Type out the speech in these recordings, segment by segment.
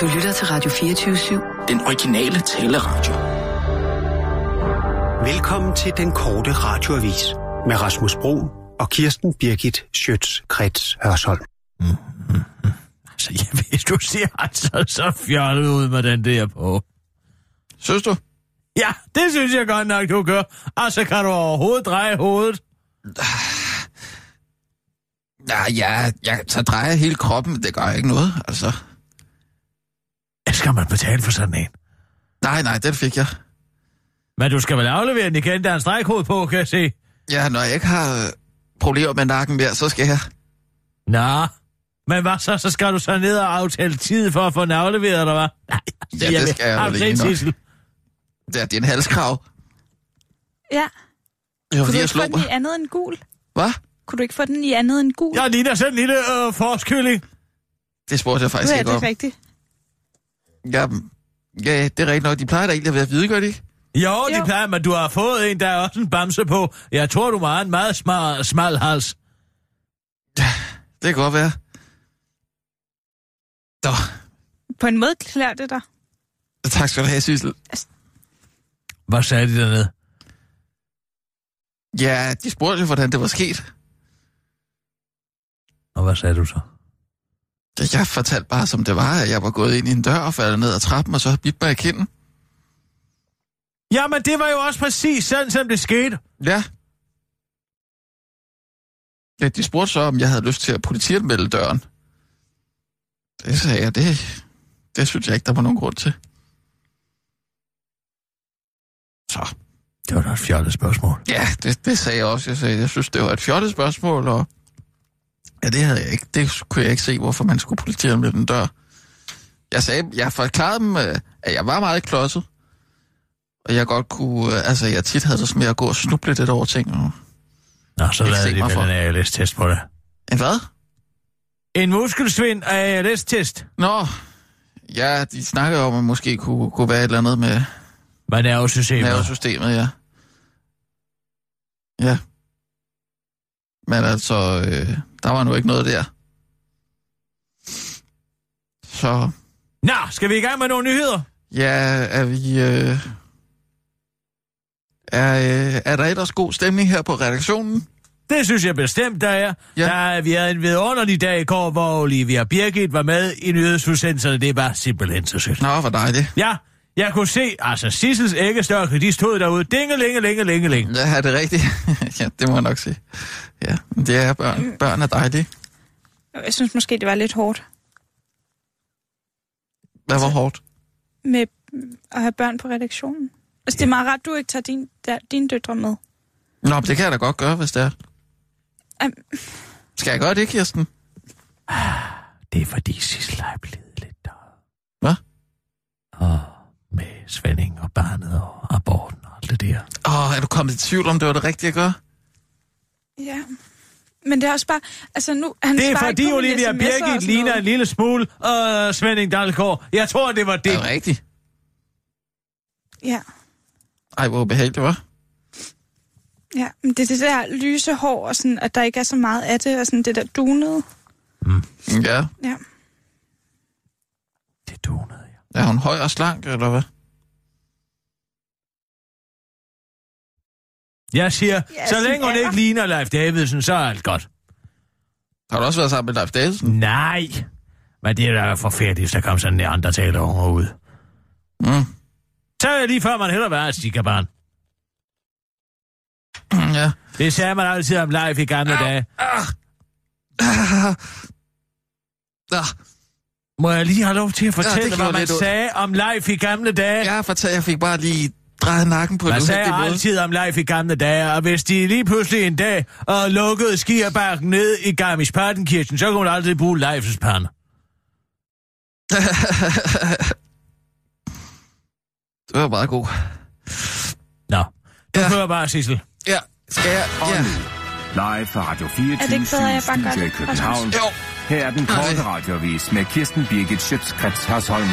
Du lytter til Radio 24-7. Den originale taleradio. Velkommen til den korte radioavis med Rasmus Bro og Kirsten Birgit Schøtz-Krets Hørsholm. Så ja, hvis du ser altså så fjollet ud med den der på. Synes du? Ja, det synes jeg godt nok, du gør. Altså, kan du overhovedet dreje hovedet? Ja, ja, ja, så drejer jeg hele kroppen, det gør ikke noget, altså. Skal man betale for sådan en? Nej, nej, den fik jeg. Men du skal vel aflevere den igen, der er en stregkode på, kan jeg se. Ja, når jeg ikke har problemer med nakken mere, så skal jeg. Nå, men hvad så? Så skal du så ned og aftale tid for at få den afleveret, eller hvad? Nej, Ja, det skal jeg du ikke nok. Det er, det en halskrav. Ja. Det var Kunne du jeg ikke få den i andet end gul? Hvad? Kunne du ikke få den i andet end gul? Jeg ligner sådan en lille øh, forskylling. Det spurgte jeg faktisk ja, ikke det om. er rigtigt. Ja, ja, det er rigtigt nok. De plejer da egentlig at være hvide, gør de ikke? Jo, det Jo. plejer man. Du har fået en, der er også en bamse på. Jeg tror, du har en meget smal, smal hals. Det kan godt være. Nå, På en måde klæder det dig. tak skal du have, Sissel. Hvad sagde de dernede? Ja, de spurgte jo, hvordan det var sket. Og hvad sagde du så? Jeg fortalte bare, som det var, at jeg var gået ind i en dør og faldet ned ad trappen, og så bidt mig i kinden. Jamen, det var jo også præcis sådan, som det skete. Ja. Ja, de spurgte så, om jeg havde lyst til at politianmelde døren. Det sagde jeg, det, det synes jeg ikke, der var nogen grund til. Så, Det var da et fjollet spørgsmål. ja, det, det sagde jeg også. Jeg sagde, jeg synes, det var et fjollet spørgsmål, og ja, det havde jeg ikke. Det kunne jeg ikke se, hvorfor man skulle politianmelde en dør. Jeg sagde, jeg forklarede dem, øh, at jeg var meget klodset. Og jeg godt kunne, øh, altså jeg tit havde det med at gå og snuble lidt over ting. Og... Nå, så lavede de vel en ALS-test på det. En hvad? En muskelsvind af ALS-test. Nå, ja, de snakker om, at måske kunne, kunne være et eller andet med Med nervesystemet. nervesystemet, ja. Ja. Men altså, øh, der var nu ikke noget der. Så, Nå, skal vi i gang med nogle nyheder? ja, er vi... Øh, er, øh, er der ellers god stemning her på redaktionen? Det synes jeg bestemt, der er. Ja. Der, vi havde en vidunderlig dag i går, hvor Olivia Birgit var med i nyhedsudsendelserne. Det var simpelthen så sødt. Nå, hvor dejligt. Ja, jeg kunne se, altså Sissels æggestokke, de stod derude. Dinge, linge, linge, linge, linge. Ja, er det rigtigt? ja, det må jeg nok sige. Ja, det er børn. Børn er dejlige. Jeg synes måske, det var lidt hårdt Hvad var hårdt? med at have børn på redaktionen. Altså, det er meget rart, du ikke tager din, der, dine døtre med. Nå, men det kan jeg da godt gøre, hvis det er. Um, Skal jeg gøre det, Kirsten? Det er fordi Sissel er blevet lidt der. Hvad? Og med Svending og barnet og aborten og alt det der. Åh, oh, er du kommet i tvivl om, det var det rigtige at gøre? ja. Men det er også bare... Altså, nu, han Det er fordi Olivia Birgit ligner en lille smule og Svending Dalgaard. Jeg tror, det var Det er det. rigtigt. Ja. Ej, hvor ubehageligt, var. Ja, men det er det der lyse hår, og sådan, at der ikke er så meget af det, og sådan det der dunede. Ja. Ja. Det donede jeg. Er hun høj og slank, eller hvad? Jeg siger, Ja, så længe hun ikke ligner Leif Davidsen, så er alt godt. Har du også været sammen med Leif Davidsen? Nej. Men det er da forfærdeligt, hvis der kom sådan en andre taler ud. Mm. Så er det lige før man hellere være et stikkerbarn. ja. Det sagde man altid om Leif i gamle dage. Ah. Må jeg lige have lov til at fortælle, Ja, hvad man lidt sagde om Leif i gamle dage? Jeg fortalte, jeg fik bare lige drejet nakken på Man en sagde måde. altid om Leif i gamle dage, og hvis de lige pludselig en dag og lukkede skierbakken ned i Garmisch-Partenkirchen, så kunne man aldrig bruge Leifs pande. det var meget god. Nå, du Ja. hører bare, Sissel. Ja, skal jeg? Og Ja. live fra Radio 24 Er det ikke bedre, jeg bare gør det, København. Jo. Her er den korte radiovis med Kirsten Birgit Schøtzgrads Hasholm.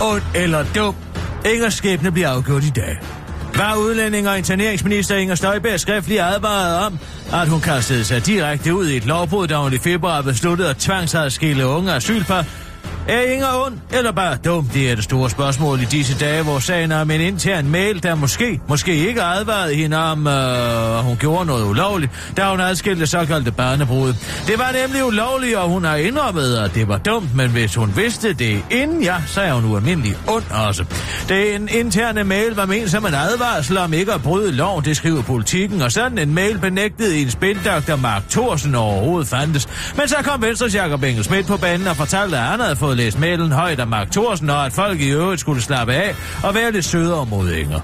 Und eller dum. Ingers skæbne bliver afgjort i dag. Var udlænding og interneringsminister Inger Støjberg skriftlig advaret om, at hun kastede sig direkte ud i et lovbrud, da hun i februar besluttede at tvangsadskille unge asylpar, er Inger ond eller bare dum? Det er det store spørgsmål i disse dage, hvor sagen om en intern mail, der måske, måske ikke advarede hende om, øh, hun gjorde noget ulovligt, da hun adskilte såkaldte barnebrud. Det var nemlig ulovligt, og hun har indrømmet, at det var dumt, men hvis hun vidste det inden, ja, så er hun ualmindelig ond også. Den interne mail var ment som en advarsel om ikke at bryde loven, det skriver politikken, og sådan en mail benægtede en spindoktor Mark Thorsen overhovedet fandtes. Men så kom Venstres Jacob Engel Schmidt på banen og fortalte, at han havde fået læst mailen højt af Mark Thorsen, og at folk i øvrigt skulle slappe af og være lidt sødere mod Inger.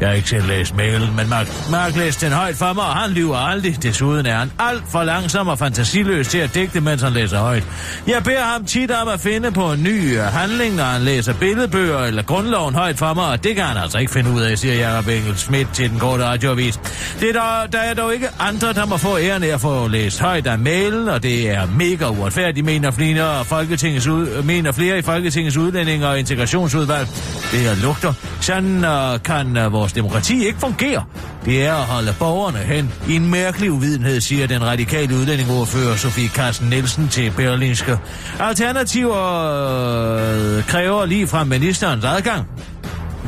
Jeg har ikke selv læst mailen, men Mark, Mark læste den højt for mig, og han lyver aldrig. Desuden er han alt for langsom og fantasiløs til at digte, mens han læser højt. Jeg beder ham tit om at finde på en ny øh, handling, når han læser billedbøger eller grundloven højt for mig, og det kan han altså ikke finde ud af, siger Jacob Engel Schmidt til den korte radioavis. Det er dog, der er dog ikke andre, der må få æren af at få læst højt af mailen, og det er mega uretfærdigt, mener flere, Folketingets ud, mener flere i Folketingets udlænding og integrationsudvalg. Det er lugter. Sådan uh, øh, kan uh, vores demokrati ikke fungerer. Det er at holde borgerne hen i en mærkelig uvidenhed, siger den radikale udlændingordfører Sofie Carsten Nielsen til Berlinske. Alternativer øh, kræver lige fra ministerens adgang.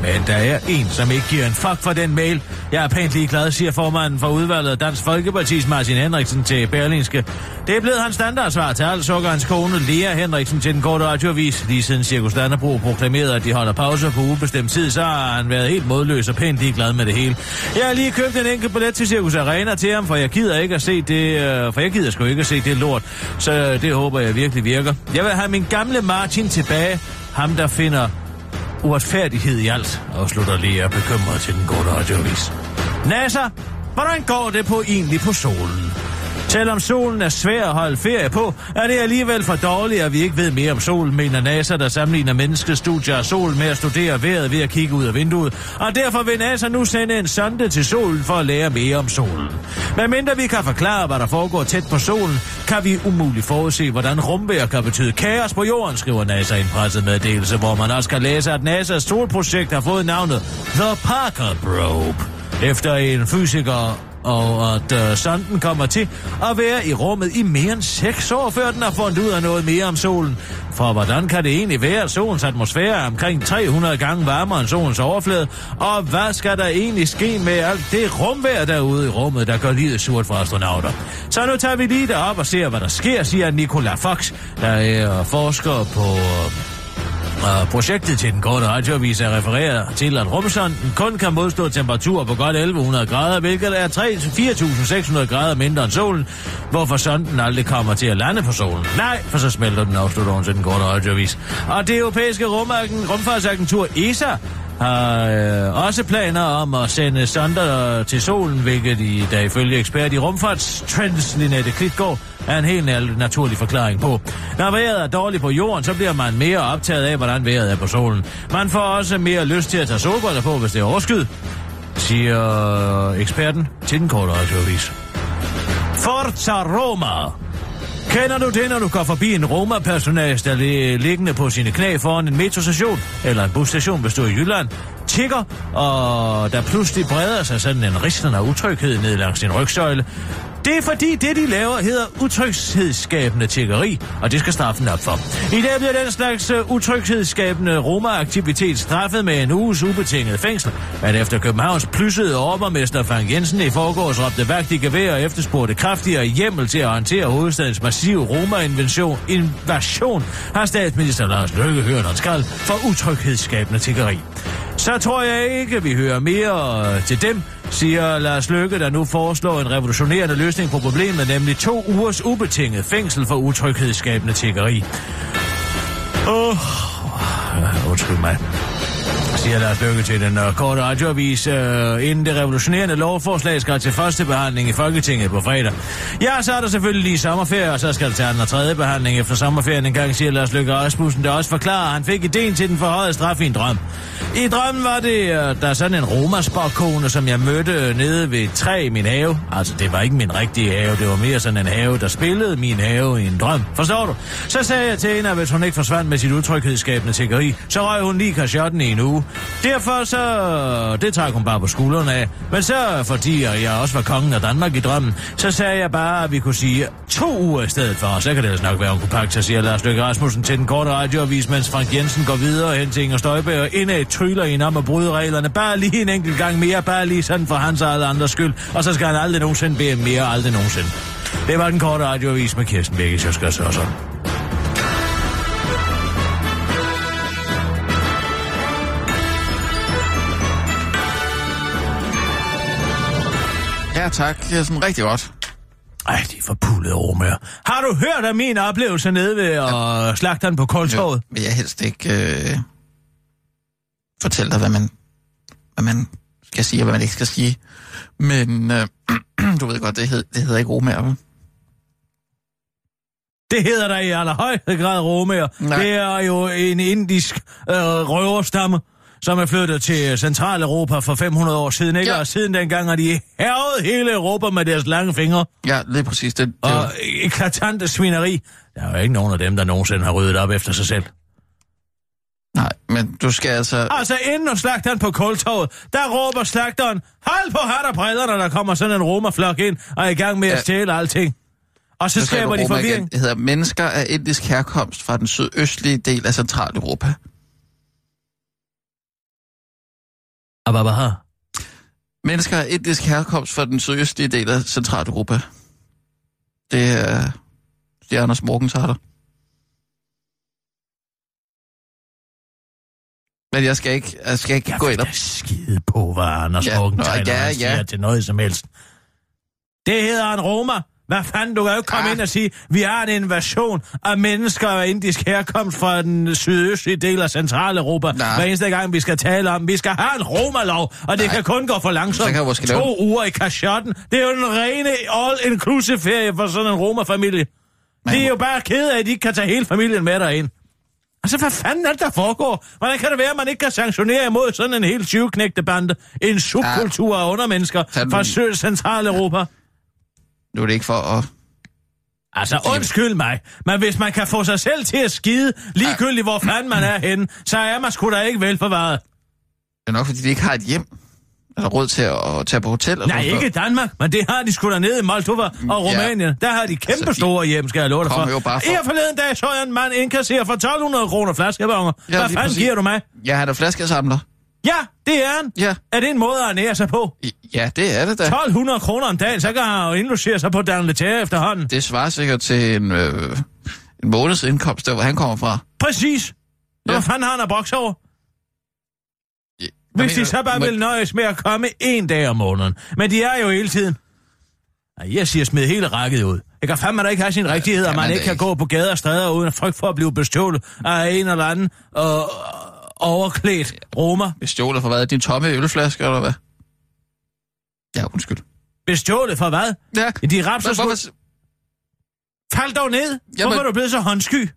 Men der er en, som ikke giver en fuck for den mail. Jeg er pænt ligeglad, siger formanden for udvalget af Dansk Folkepartis Martin Henriksen til Berlingske. Det er blevet hans standardsvar til alt sukkerens kone Lea Henriksen til den korte radioavis. Lige siden Cirkus Dannebro proklamerede, at de holder pauser på ubestemt tid, så har han været helt modløs og pænt ligeglad med det hele. Jeg har lige købt en enkelt billet til Cirkus Arena til ham, for jeg gider ikke at se det, øh, for jeg gider sgu ikke at se det lort. Så det håber jeg virkelig virker. Jeg vil have min gamle Martin tilbage. Ham, der finder uretfærdighed i alt, afslutter Lea bekymret til den gode radioavis. NASA, hvordan går det på egentlig på solen? Selvom solen er svær at holde ferie på, er det alligevel for dårligt, at vi ikke ved mere om solen, mener NASA, der sammenligner menneskets studier af solen med at studere vejret ved at kigge ud af vinduet. Og derfor vil NASA nu sende en sonde til solen for at lære mere om solen. Men mindre vi kan forklare, hvad der foregår tæt på solen, kan vi umuligt forudse, hvordan rumvejr kan betyde kaos på jorden, skriver NASA i en pressemeddelelse, hvor man også kan læse, at NASA's solprojekt har fået navnet The Parker Probe. Efter en fysiker og at øh, sonden kommer til at være i rummet i mere end 6 år, før den har fundet ud af noget mere om solen. For hvordan kan det egentlig være, at solens atmosfære er omkring 300 gange varmere end solens overflade? Og hvad skal der egentlig ske med alt det rumvejr derude i rummet, der gør livet surt for astronauter? Så nu tager vi lige derop og ser, hvad der sker, siger Nicola Fox, der er forsker på øh, og projektet til den korte radioavis er refereret til, at rumsonden kun kan modstå temperaturer på godt 1100 grader, hvilket er 4.600 grader mindre end solen, hvorfor sonden aldrig kommer til at lande på solen. Nej, for så smelter den, afslutter hun til den korte radioavis. Og det europæiske rumfartsagentur ESA har øh, også planer om at sende sonder til solen, hvilket i, der ifølge ekspert i rumfartstrends, Linette Klitgaard, er en helt naturlig forklaring på. Når vejret er dårligt på jorden, så bliver man mere optaget af, hvordan vejret er på solen. Man får også mere lyst til at tage solbriller på, hvis det er overskyet, siger eksperten til den korte radioavis. Forza Roma! Kender du det, når du går forbi en Roma-personage, der er liggende på sine knæ foran en metrostation, eller en busstation, hvis du er i Jylland, kigger, og der pludselig breder sig sådan en ristende af utryghed ned langs din rygsøjle, det er fordi det, de laver, hedder utryghedsskabende tiggeri, og det skal straffen op for. I dag bliver den slags øh, utryghedsskabende romaaktivitet straffet med en uges ubetinget fængsel. Men efter Københavns plyssede overmester Frank Jensen i forgårs råbte vagt i gevær og efterspurgte kraftigere hjemmel til at håndtere hovedstadens massive Roma-invasion, invasion, har statsminister Lars Løkke hørt hans skal for utryghedsskabende tiggeri. Så tror jeg ikke, vi hører mere til dem, siger Lars Løkke, der nu foreslår en revolutionerende løsning på problemet, nemlig to ugers ubetinget fængsel for utryghedsskabende tiggeri. Åh, oh, undskyld mig siger Lars Løkke til den uh, korte radioavis, uh, inden det revolutionerende lovforslag skal til første behandling i Folketinget på fredag. Ja, så er der selvfølgelig lige sommerferie, og så skal der til anden og tredje behandling efter sommerferien en gang, siger Lars Løkke Rasmussen, der også forklarer, at han fik ideen til den forhøjede straf i en drøm. I drømmen var det, uh, der er sådan en romaspokone, som jeg mødte nede ved et træ i min have. Altså, det var ikke min rigtige have, det var mere sådan en have, der spillede min have i en drøm. Forstår du? Så sagde jeg til hende, at hvis hun ikke forsvandt med sit utryghedsskabende tiggeri, så røg hun lige kashotten i en uge. Derfor så... Det tager hun bare på skuldrene af. Men så, fordi jeg også var kongen af Danmark i drømmen, så sagde jeg bare, at vi kunne sige to uger i stedet for. Så kan det ellers nok være, hun kunne pakke sig, siger Lars Løkke Rasmussen til den korte radioavis, mens Frank Jensen går videre hen til Inger Støjberg og indad tryller hende om at bryde reglerne. Bare lige en enkelt gang mere, bare lige sådan for hans og alle andres skyld. Og så skal han aldrig nogensinde bede mere, aldrig nogensinde. Det var den korte radioavis med Kirsten Birgit, jeg skal sådan. Ja, tak. Det er sådan rigtig godt. Ej, de er forpullede romer. Har du hørt af min oplevelse nede ved ja. slagteren på Koldtorvet? vil jeg helst ikke øh, fortælle dig, hvad man, hvad man skal sige, og hvad man ikke skal sige. Men øh, du ved godt, det, hed, det hedder ikke romer, vel? Det hedder der i allerhøjeste grad romer. Det er jo en indisk øh, røverstamme, som er flyttet til Centraleuropa for 500 år siden, ikke? Ja. Og siden dengang har de hævet hele Europa med deres lange fingre. Ja, lige præcis. Det, det, Og eklatante svineri. Der er jo ikke nogen af dem, der nogensinde har ryddet op efter sig selv. nej, men du skal altså... Altså, inden slagteren på Kultorvet, der råber slagteren, hold på hat og brillerne, der kommer sådan en romerflok ind og er i gang med at Ja. stjæle alting. Og så jeg skaber de forvirring. igen. Det hedder mennesker af indisk herkomst fra den sydøstlige del af Centraleuropa. Ababaha. Mennesker af indisk herkomst fra den sydøstlige del af Centraleuropa. Det er Stjerners Morgensarter. Men jeg skal ikke, jeg skal ikke Jeg gå ind og... da skide på, hvad Anders Ja, Morgenthaler ja, ja, siger til noget som helst. Det hedder en romer. Hvad fanden, du kan jo ikke komme Ah. ah. ind og sige, vi har en invasion af mennesker af indisk herkomst fra den sydøstlige del af Centraleuropa. Nej. Hver eneste gang, vi skal tale om, vi skal have en romerlov, og det Nej. kan kun gå for langsomt. kan to lave- uger i kashotten. Det er jo en rene all-inclusive ferie for sådan en romerfamilie. Men- De er jo bare kede af, at de ikke kan tage hele familien med derind. Altså, hvad fanden er det, der foregår? Hvordan kan det være, at man ikke kan sanktionere imod sådan en helt 20 bande? En subkultur af undermennesker fra Sø Centraleuropa? Nu er det ikke for at... Altså, undskyld mig, men hvis man kan få sig selv til at skide, ligegyldigt hvor fanden man er henne, så er man sgu da ikke velforvaret. Det er nok, fordi de ikke har et hjem. Eller råd til at, tage på hotel. Eller Nej, sådan ikke i Danmark, men det har de sgu da nede i Moldova og Ja. Rumænien. Der har de kæmpe Altså, store hjem, skal jeg love dig for. jo bare for- Her forleden dag så jeg en mand indkassere for 1200 kroner flaskebonger. Ja, Hvad fanden præcis. giver du mig? Ja, han er flaskesamler. Ja, det er han. Ja. Er det en måde at ernære sig på? Ja, det er det da. 1200 kroner om dagen, så kan han jo indlogere sig på Dan Lettere efterhånden. Det svarer sikkert til en, øh, en måneds indkomst, der hvor han kommer fra. Præcis. Hvad Ja. fanden har han at brokse over? Jeg Hvis mener, de så bare må- vil nøjes med at komme en dag om måneden. Men de er jo hele tiden. Ej, Jeg siger smid hele rækket ud. Jeg kan fandme da ikke have sin rigtighed, kan at man ikke kan ikke. gå på gader og stræder uden frygt for at blive bestjålet af en eller anden og overklædt romer. Hvis stjålet for hvad? Din tomme ølflaske, eller hvad? Ja, undskyld. Bestjålet for hvad? Ja. De rapser sgu... hvorfor, Fald dog ned. Jamen- Hvorfor er du blevet så håndsky?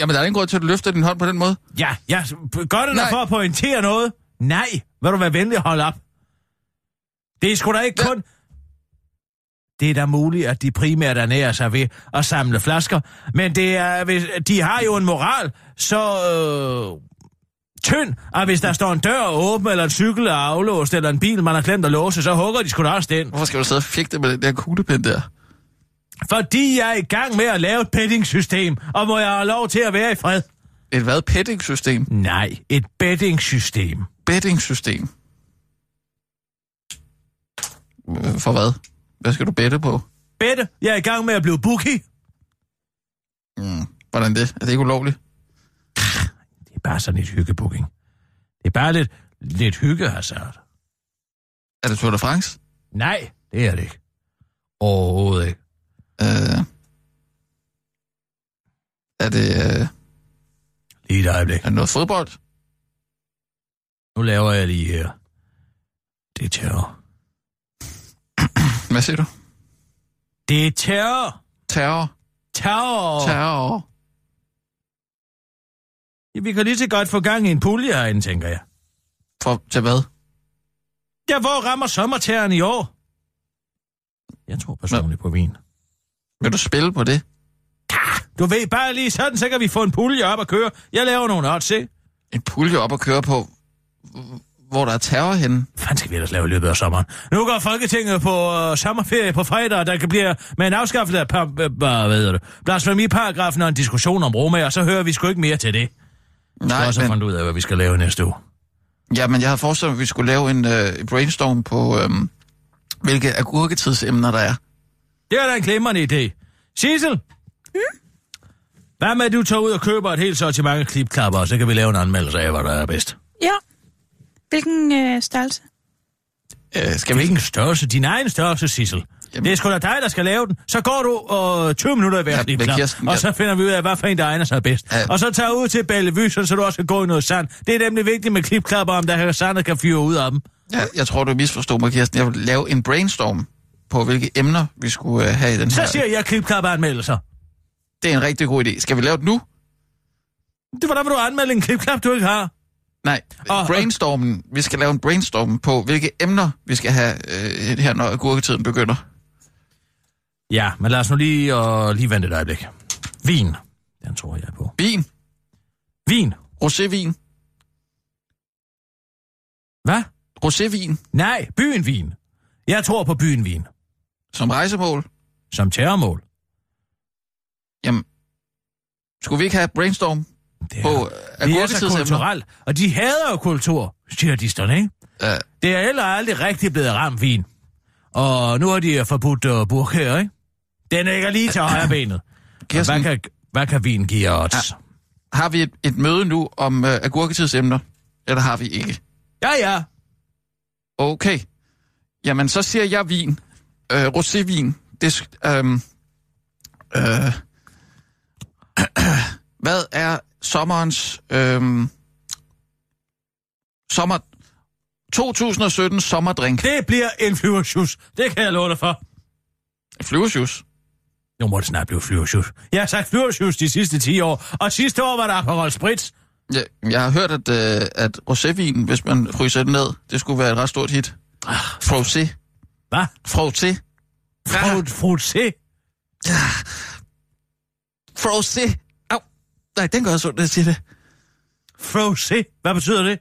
jamen, der er ingen grund til, at du løfter din hånd på den måde. Ja, ja, gør det da for at pointere noget. Nej, vil du være venlig at holde op. Det er sgu da ikke Ja. kun... Det er da muligt, at de primært ernærer sig ved at samle flasker, men det er, hvis, de har jo en moral så øh, tynd, at hvis der står en dør åben, eller en cykel er aflåst, eller en bil, man har glemt at låse, så hugger de sgu da også den. Hvorfor skal du sidde og fægte med den der kuglepind der? Fordi jeg er i gang med at lave et petting-system, og må jeg have lov til at være i fred? Et hvad? Petting-system? Nej, et betting-system. Betting-system? For hvad? Hvad skal du bette på? Bette, jeg er i gang med at blive bookie. Mm. Hvordan det? Er det ikke ulovligt? Er bare sådan et hyggebooking. Det er bare lidt, lidt hygge, Hazard. Er det Tour de France? Nej, det er det ikke. Overhovedet ikke. Øh, er det, øh, Lige et øjeblik. er det noget fodbold? Nu laver jeg lige her. Det er terror. Hvad siger du? Det er terror. Terror. Terror. Terror. Ja, vi kan lige så godt få gang i en pulje herinde, tænker jeg. For, til hvad? Ja, hvor rammer sommerterren i år? Jeg tror personligt på vin. Vil du spille på det? Du ved bare lige sådan, så kan vi få en pulje op og køre. Jeg laver nogle odds, se. En pulje op og køre på. hvor der er terror henne. Hvad skal vi ellers lave i løbet af sommeren? Nu går Folketinget på øh, sommerferie på fredag, og der kan blive med en afskaffelse af par, øh, hvad hedder det, blasfemiparagrafen og en diskussion om Roma, og så hører vi sgu ikke mere til det. Vi skal Nej, også have men, fundet ud af, hvad vi skal lave næste uge. ja, men jeg havde forestillet mig, at vi skulle lave en øh, brainstorm på, øh, hvilke agurketidsemner der er. Det er da en glimrende idé. Sissel? Hmm? Hvad med, at du tager ud og køber et helt sortiment klipklapper, og så kan vi lave en anmeldelse af, hvad der er bedst. Ja. Hvilken øh, størrelse? Øh, skal vi ikke? Hvilken størrelse? Din egen størrelse, Sissel. Jamen- Det er sgu da dig, der skal lave den. Så går du øh, 20 minutter i hver Ja, Kirsten, og så finder vi ud af, hvad for en, der egner sig bedst. Ja. Og så tager ud til Bellevue, så så du også kan gå i noget sand. Det er nemlig vigtigt med klipklapper, om der er sand, der kan fyre ud af dem. Ja, jeg tror, du misforstod mig, Kirsten. Jeg vil lave en brainstorm på, hvilke emner vi skulle øh, have i den Så her. siger jeg klipklapperanmeldelser. Det er en rigtig god idé. Skal vi lave det nu? Det var der, hvor du anmelde en klipklap, du ikke har. Nej, Og- og- brainstormen. Vi skal lave en brainstorm på, hvilke emner vi skal have øh, her, når agurketiden begynder. Ja, men lad os nu lige, og lige vente et øjeblik. Vin. Den tror jeg på. Vin. Vin. Rosévin. Hvad? Rosévin Nej, byen Vin. Jeg tror på byen Vin. som rejsemål. Som terrormål. Jamen, skulle vi ikke have brainstorm Det er, på øh, vi er så kulturelt, og de hader jo kultur, jihadisterne, ikke? Ja, Det er heller aldrig rigtig blevet ramt vin. Og nu har de forbudt uh, burkær, ikke? Den ligger lige til højre benet. Kirsten, Hvad kan, hvad kan vin give odds? Ja. har vi et, et møde nu om øh, agurketidsemner? Eller har vi ikke? ja, ja. Okay. Jamen, så siger jeg vin. Øh, rosévin. Det, øhm, øh, hvad er sommerens... Øhm, sommer... 2017 sommerdrink. Det bliver en flyversjus. Det kan jeg love dig for. Flyversjus. Nu må det snart blive flyversjus. Jeg har sagt flyversjus de sidste 10 år, og sidste år var der Aperol Spritz. Jeg, jeg har hørt, at, øh, at rosévin, hvis man fryser den ned, det skulle være et ret stort hit. Frosé. Hvad? Frosé. Frut, frutse. Frosé. Au. Nej, den gør så, det siger det. Frosé. Hvad betyder det?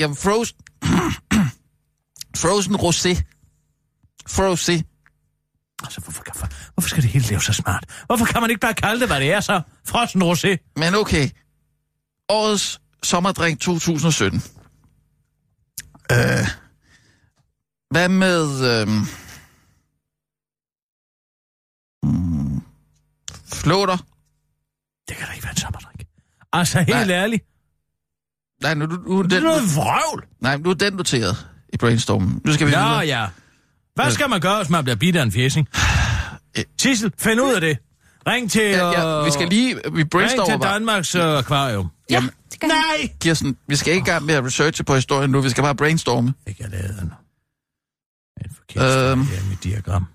Jamen, frozen... frozen rosé. Frosé. Altså, hvorfor, hvorfor, hvorfor skal det hele lave så smart? Hvorfor kan man ikke bare kalde det, hvad det er så? Frossen rosé. Men okay. Årets sommerdrink 2017. Øh, hvad med... Øh, mm, flåter? Det kan da ikke være en sommerdrik. Altså, helt Nej. ærligt. Nej, nu, nu, nu, er Det er den, noget vrøvl. nej, nu er den noteret i brainstormen. Nu skal vi Nå videre. ja. Hvad skal man gøre, hvis man bliver bidt af en fjesing? Øh. Sissel, find ud af det. Ring til... Ja, ja, vi skal lige... Vi Ring til brainstormer bare. Danmarks uh, Akvarium. Ja, det kan jeg. Nej! Kirsten, vi skal ikke i gang med at researche på historien nu. Vi skal bare brainstorme. Ikke jeg lavet en, en forkert Øhm. her i mit diagram.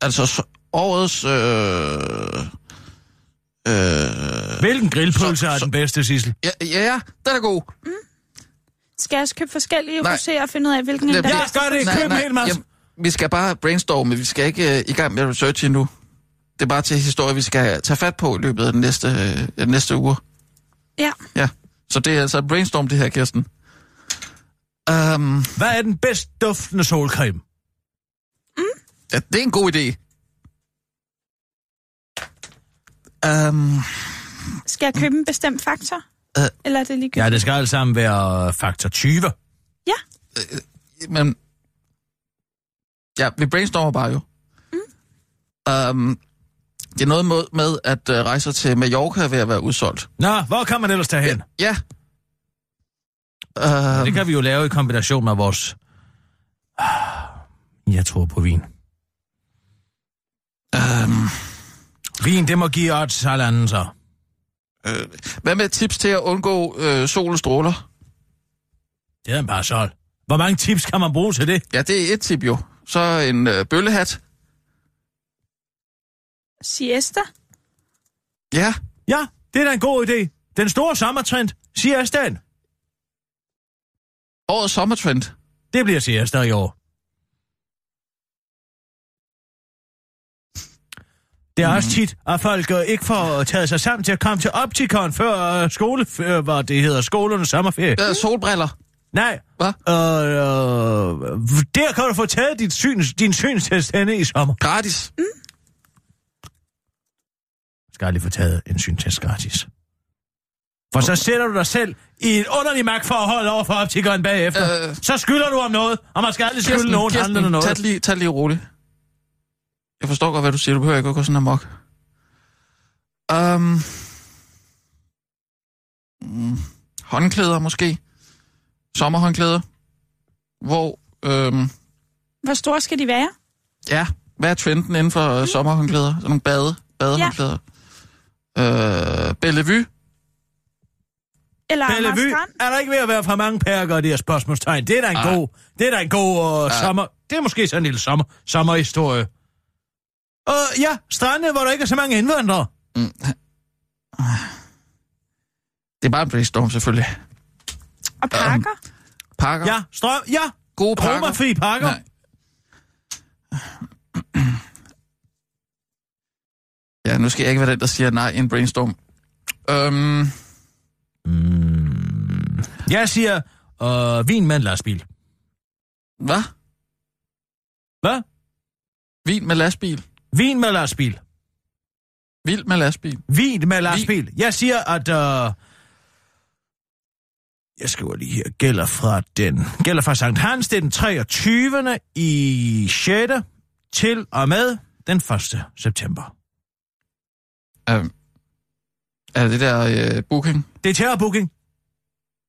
Altså, så, årets... Øh, øh, Hvilken grillpølse er den bedste, Sissel? ja, ja, ja, den er god. Skal jeg også købe forskellige Nej. roséer og finde ud af, hvilken en der er Ja, bedst? gør det. Køb hel masse. jamen, vi skal bare brainstorme. Vi skal ikke øh, i gang med at researche endnu. Det er bare til historie, vi skal tage fat på i løbet af den næste, øh, den næste uge. Ja. Ja, så det er altså brainstorm, det her, Kirsten. Um, Hvad er den bedst duftende solcreme? ja, det er en god idé. Um, Skal jeg købe en bestemt faktor? Øh. Eller er det ligegyldigt? Ja, det skal alt sammen være faktor 20. Ja. men... Ja, vi brainstormer bare jo. Mm. Um, det er noget med, med at uh, rejse til Mallorca ved at være udsolgt. Nå, hvor kan man ellers tage hen? Ja. Uh, Det kan vi jo lave i kombination med vores... Jeg tror på vin. um, Vin, det må give odds halvanden så. Øh, hvad med tips til at undgå øh, solens stråler? Det er en parasol. Hvor mange tips kan man bruge til det? Ja, det er et tip jo. Så en øh, bøllehat. Siesta? Ja, Ja, det er da en god idé. Den store sommertrend, siesta. årets sommertrend. Det bliver siesta i år. Det er mm. også tit, at folk øh, ikke får taget sig sammen til at komme til optikeren før øh, skole, øh, hvad det hedder, skolernes sommerferie. Øh, solbriller. Nej. Hvad? Øh, øh, der kan du få taget dit syn, din synstest henne i sommer. Gratis. Mm. Skal aldrig få taget en syntest gratis. For så sætter du dig selv i et underligt magtforhold over for optikeren bagefter. Øh. Så skylder du om noget, og man skal aldrig skylde nogen andre tag noget. det lige, tag lige roligt. Jeg forstår godt, hvad du siger. Du behøver ikke at gå sådan amok. Um, mm, håndklæder måske. Sommerhåndklæder. Hvor, øhm, Hvor store skal de være? ja, hvad er trenden inden for mm. sommerhåndklæder? Sådan nogle bade, badehåndklæder. Ja. Øh, Bellevue. Eller Bellevue, er der ikke ved at være for mange perker i det her spørgsmålstegn? Det er da en Ej. god, det er da en god uh, Ej. sommer... Det er måske sådan en lille sommer, sommerhistorie. Og ja, strande, hvor der ikke er så mange indvandrere. Det er bare en brainstorm, selvfølgelig. Og pakker? Pakker. Ja, strøm, ja, Gode pakker. Romafri pakker. Nej. Ja, nu skal jeg ikke være den, der siger nej i en brainstorm. Øhm, Mm. Jeg siger øh, vin med en lastbil. hvad? Hvad? Vin med lastbil. Vin med lastbil. Vild med lastbil. Vin med lastbil. Jeg siger, at... Øh, jeg skriver lige her, gælder fra den... Gælder fra Sankt Hans, det er den 23. i 6. til og med den 1. september. Øhm, er det der øh, booking? Det er terrorbooking.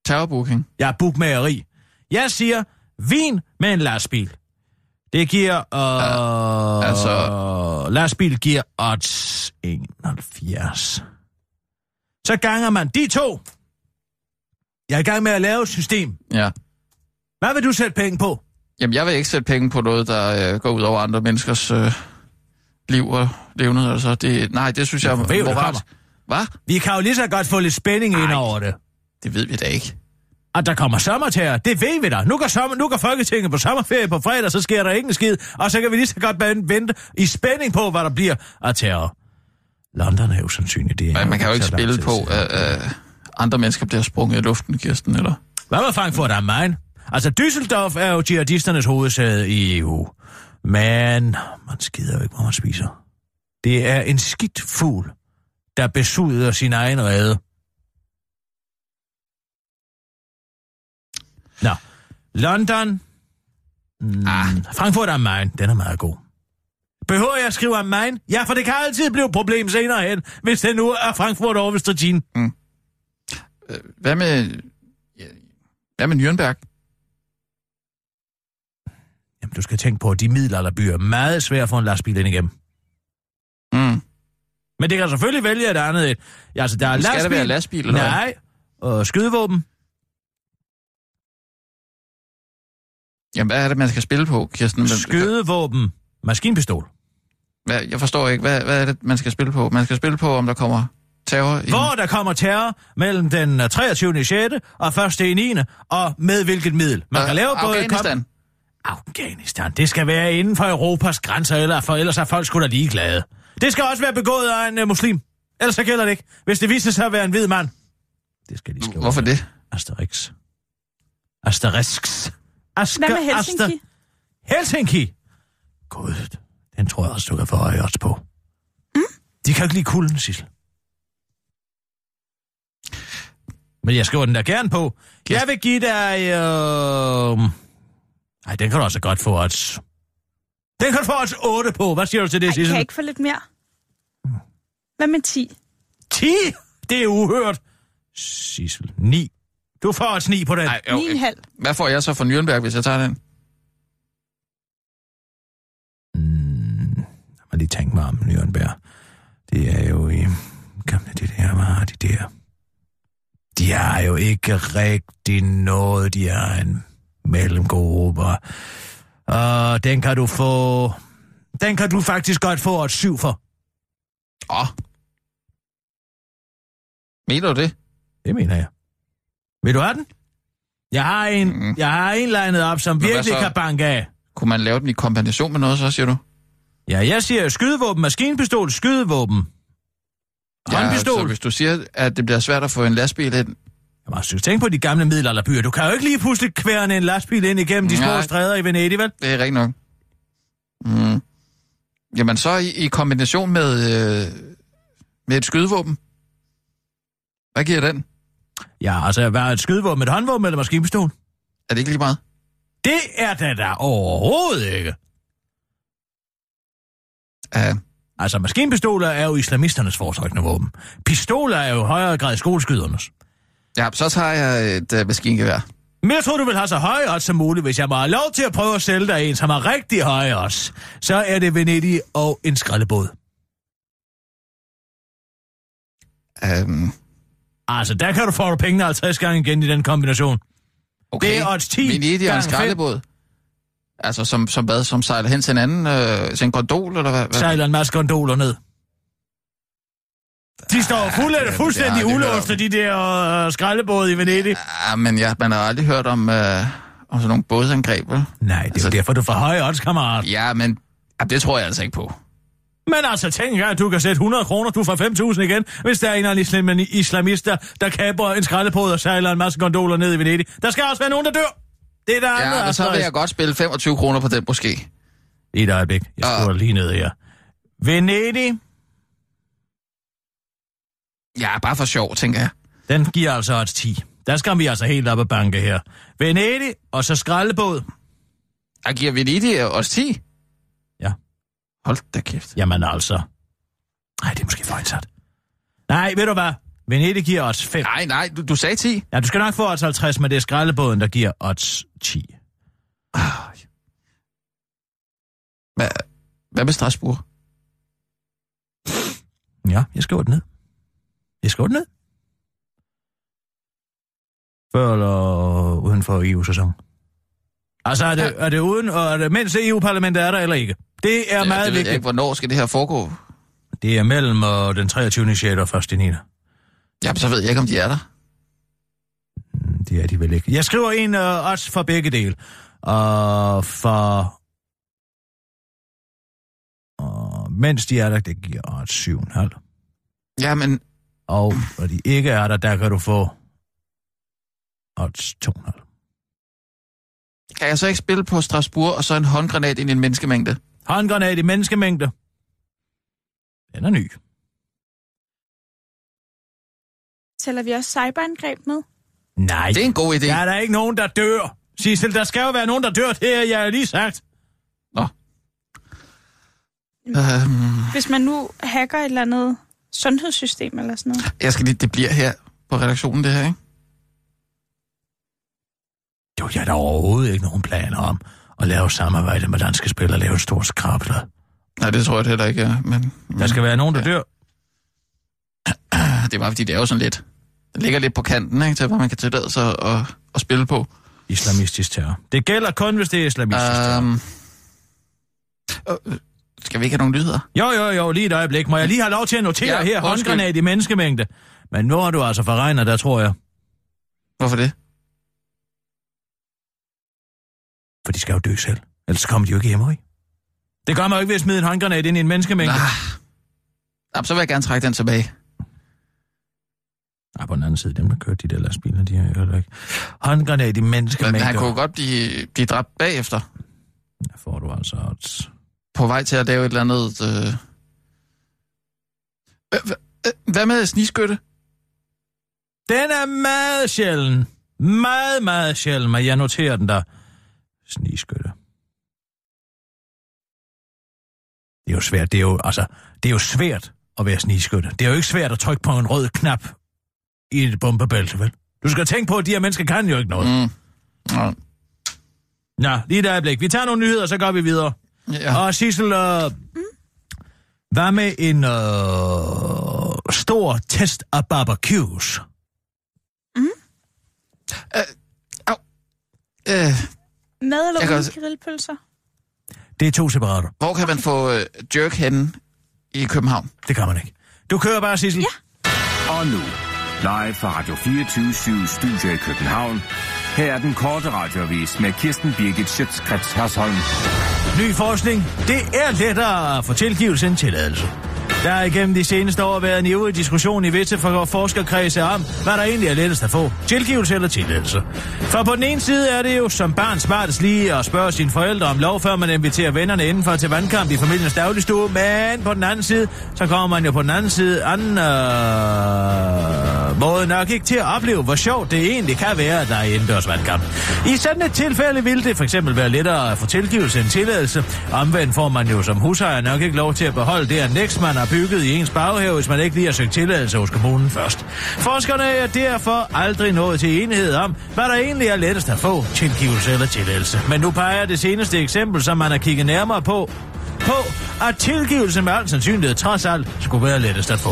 Terrorbooking? Er bookmageri. Jeg siger, vin med en lastbil. Det giver... Øh, altså- Lastbil giver odds 71. Så ganger man de to. Jeg er i gang med at lave et system. Ja. Hvad vil du sætte penge på? Jamen, jeg vil ikke sætte penge på noget, der øh, går ud over andre menneskers øh, liv og levned. Altså, det, nej, det synes jeg er ved moralsk. Hvad? Vi kan jo lige så godt få lidt spænding ind over det. Det ved vi da ikke. At der kommer sommerterror, det ved vi da. Nu går, sommer, nu går Folketinget på sommerferie på fredag, så sker der ikke en skid. Og så kan vi lige så godt bare vente i spænding på, hvad der bliver af terror. London er jo sandsynligt det. Men man kan jo ikke spille på, at øh, andre mennesker bliver sprunget i luften, Kirsten, eller? Hvad med Frankfurt am Main? Altså, Düsseldorf er jo jihadisternes hovedsæde i EU. Men man skider jo ikke, hvor man spiser. Det er en skidt fugl, der besuder sin egen rede. Nå, London. Mm, ah. Frankfurt am Main, den er meget god. Behøver jeg at skrive am Main? Ja, for det kan altid blive et problem senere hen, hvis det nu er Frankfurt over Vestegin. Øh, hvad med... Hvad med Nürnberg? Jamen, du skal tænke på, at de middelalderbyer er meget svære at få en lastbil ind igennem. Mm. Men det kan selvfølgelig vælge et andet altså, der er Skal lastbil. der være lastbil, eller? Nej. Og skydevåben. Jamen, hvad er det, man skal spille på, Kirsten? Skydevåben. Maskinpistol. Hvad, jeg forstår ikke, hvad, hvad er det, man skal spille på? Man skal spille på, om der kommer terror i... Hvor der kommer terror mellem den øh, 23. i 6. og 1. i 9. og med hvilket middel. Man Øh, kan lave både... Afghanistan. Afghanistan. Det skal være inden for Europas grænser, eller for, ellers er folk sgu da ligeglade. Det skal også være begået af en uh, muslim. Ellers så gælder det ikke. Hvis det viser sig at være en hvid mand. Det skal de skrive. Hvorfor det? Asterix. Asterisks. Asker, Hvad med Helsinki? Aster... Helsinki? Gud, den tror jeg også, du kan få øje også på. Mm? De kan ikke lide kulden, Sissel. Men jeg skriver den der gerne på. Jeg vil give dig... Øh... Ej, den kan du også godt få odds. Den kan du få odds 8 på. Hvad siger du til det, Ej, kan Sissel? jeg ikke få lidt mere? Hvad med 10? 10? Det er uhørt. Sissel, 9. Du får odds 9 på den. Ej, jo, 9,5. hvad får jeg så for Nürnberg, hvis jeg tager den? Mm, lad mig lige tænke mig om Nürnberg. Det er jo i gamle det der, hvad har de der? De er jo ikke rigtig noget, de er en mellemgruppe. Og den kan du få... Den kan du faktisk godt få et syv for. Åh. Oh. Mener du det? Det mener jeg. Vil du have den? Jeg har en, Mm. jeg har en legnet op, som hvad virkelig kan banke af. Kunne man lave den i kombination med noget, så siger du? Ja, jeg siger skydevåben, maskinpistol, skydevåben. Håndpistol. så hvis du siger, at det bliver svært at få en lastbil ind, Jamen, altså, tænk på de gamle middelalderbyer. Du kan jo ikke lige pludselig kværne en lastbil ind igennem de små stræder i Venedig, vel? det er rigtigt nok. Mm. Jamen så i, i kombination med, øh, med et skydevåben. Hvad giver den? Ja, altså, hvad et skydevåben? Et håndvåben eller maskinpistol? Er det ikke lige meget? Det er det da overhovedet ikke. Uh, Altså, maskinpistoler er jo islamisternes foretrækkende våben. Pistoler er jo i højere grad skoleskydernes. ja, så tager jeg et uh, maskingevær. Men jeg tror, du vil have så høje odds som muligt. Hvis jeg må have lov til at prøve at sælge dig en, som har rigtig høje odds, så er det Venedig og en skraldebåd. Um, Altså, der kan du få pengene 50 gange igen i den kombination. okay. Det er odds 10 Venedig og en skraldebåd. Altså som, som hvad? Som sejler hen til en anden, øh, til en gondol, eller hvad? hvad? Sejler en masse gondoler ned. De står fuldstændig det har jeg aldrig ulåste, de der øh, skraldebåde i Venedig. Ja, men ja, man har aldrig hørt om, øh, om sådan nogle bådsangreb, vel? Nej, det er Altså- derfor, du får høje odds, kammerat. Ja, men ja, det tror jeg altså ikke på. Men altså, tænk engang, at du kan sætte 100 kroner, du får 5.000 igen, hvis der er en eller anden islam- islamister, der kaber en skraldebåd og sejler en masse gondoler ned i Venedig. Der skal også være nogen, der dør. Det er der andet, Ja, men så vil jeg godt spille 25 kroner på den måske. I et øjeblik. Jeg skriver Ah. lige ned her. Venedig, Ja, bare for sjov, tænker jeg. den giver altså odds 10. Der skal vi altså helt op ad banke her. Venedig, og så skraldebåd. Jeg giver Venedig os 10. Ja. Hold da kæft. Jamen altså. Nej, det er måske for indsat. Nej, ved du hvad? Venedig giver odds 5. Nej, nej, du, du sagde 10. Ja, du skal nok få odds 50, men det er skraldebåden, der giver odds 10. Hvad, hvad med Strasbourg? Ja, jeg skriver det ned. Jeg skriver det ned. Før eller uden for EU-sæson? Altså, er det, er det uden, og er det, mens EU-parlamentet er der eller ikke? Det er Ja, meget det vigtigt. ikke, hvornår skal det her foregå? Det er mellem uh, den 23. 6. og 1. 9. Jamen, så ved jeg ikke, om de er der. Det er de vel ikke. Jeg skriver en uh, odds for begge dele. Og for... Og mens de er der, det giver odds 7,5. Jamen, Og når de ikke er der, der kan du få odds 2,5. kan jeg så ikke spille på Strasbourg og så en håndgranat ind i en menneskemængde? Håndgranat i menneskemængde. Den er ny. Tæller vi også cyberangreb med? Nej, Det er en god idé. der er der ikke nogen, der dør. Sissel, der skal jo være nogen, der dør. Det har jeg lige sagt. Nå. Øhm, Hvis man nu hacker et eller andet sundhedssystem eller sådan noget. jeg skal lige, det bliver her på redaktionen, det her, ikke? Jo, jeg har da overhovedet ikke nogen planer om at lave samarbejde med danske spil og lave en stor skrabler. Nej, det tror jeg heller ikke, ja. men, men Der skal være nogen, der dør. det er bare fordi, det er jo sådan lidt... Det ligger lidt på kanten, ikke, til hvad man kan tillade sig at, at spille på. Islamistisk terror. Det gælder kun, hvis det er islamistisk terror. Um, øh, skal vi ikke have nogle nyheder? Jo, jo, jo, lige et øjeblik. Må jeg lige have lov til at notere Ja, ja, her håndgranat i menneskemængde? Men nu har du altså forregnet, der tror jeg. Hvorfor det? For de skal jo dø selv. Ellers kommer de jo ikke hjemme, ikke? Det gør man jo ikke ved at smide en håndgranat ind i en menneskemængde. Ah. Jamen, så vil jeg gerne trække den tilbage. Nej, på den anden side, dem der kører de der lastbiler, de har jo ikke. Håndgranat i Men menneskemængde. han kunne godt blive, blive dræbt bagefter. Der får du altså odds. På vej til at lave et eller andet... Øh... Øh, Hvad med sniskytte? Den er meget sjælden. Meget, meget sjælden, men jeg noterer den der. Snigskytte. Det er jo svært, det er jo, altså, det er jo svært at være snigskytte. Det er jo ikke svært at trykke på en rød knap i et bombebælte, vel? Du skal tænke på, at de her mennesker kan jo ikke noget. Mm. Mm. Ja. Nå, lige et øjeblik. Vi tager nogle nyheder, så går vi videre. Ja. Og Sissel, øh, hvad med en øh, stor test af barbecues? Øh, Med eller uden også- grillpølser? Det er to separater. hvor kan man få øh, jerk henne i København? Det kan man ikke. Du kører bare, Sissel. Ja. Og nu, live fra Radio 24 Studio i København. Her er den korte radiovis med Kirsten Birgit Schøtzgrads Hasholm. Ny forskning. Det er lettere at få tilgivelse end tilladelse. Der har igennem de seneste år været en ivrig diskussion i visse for forskerkredse om, hvad der egentlig er lettest at få. Tilgivelse eller tilladelse. For på den ene side er det jo som barn smartest lige at spørge sine forældre om lov, før man inviterer vennerne indenfor til vandkamp i familiens dagligstue. Men på den anden side, så kommer man jo på den anden side anden øh, måde nok ikke til at opleve, hvor sjovt det egentlig kan være, at der er indendørs vandkamp. I sådan et tilfælde ville det for eksempel være lettere at få tilgivelse end tilladelse. Omvendt får man jo som husejer nok ikke lov til at beholde det at man har bygget i ens baghave, hvis man ikke lige har søgt tilladelse hos kommunen først. Forskerne er derfor aldrig nået til enighed om, hvad der egentlig er lettest at få, tilgivelse eller tilladelse. Men nu peger det seneste eksempel, som man har kigget nærmere på, på, at tilgivelse med al sandsynlighed trods alt skulle være lettest at få.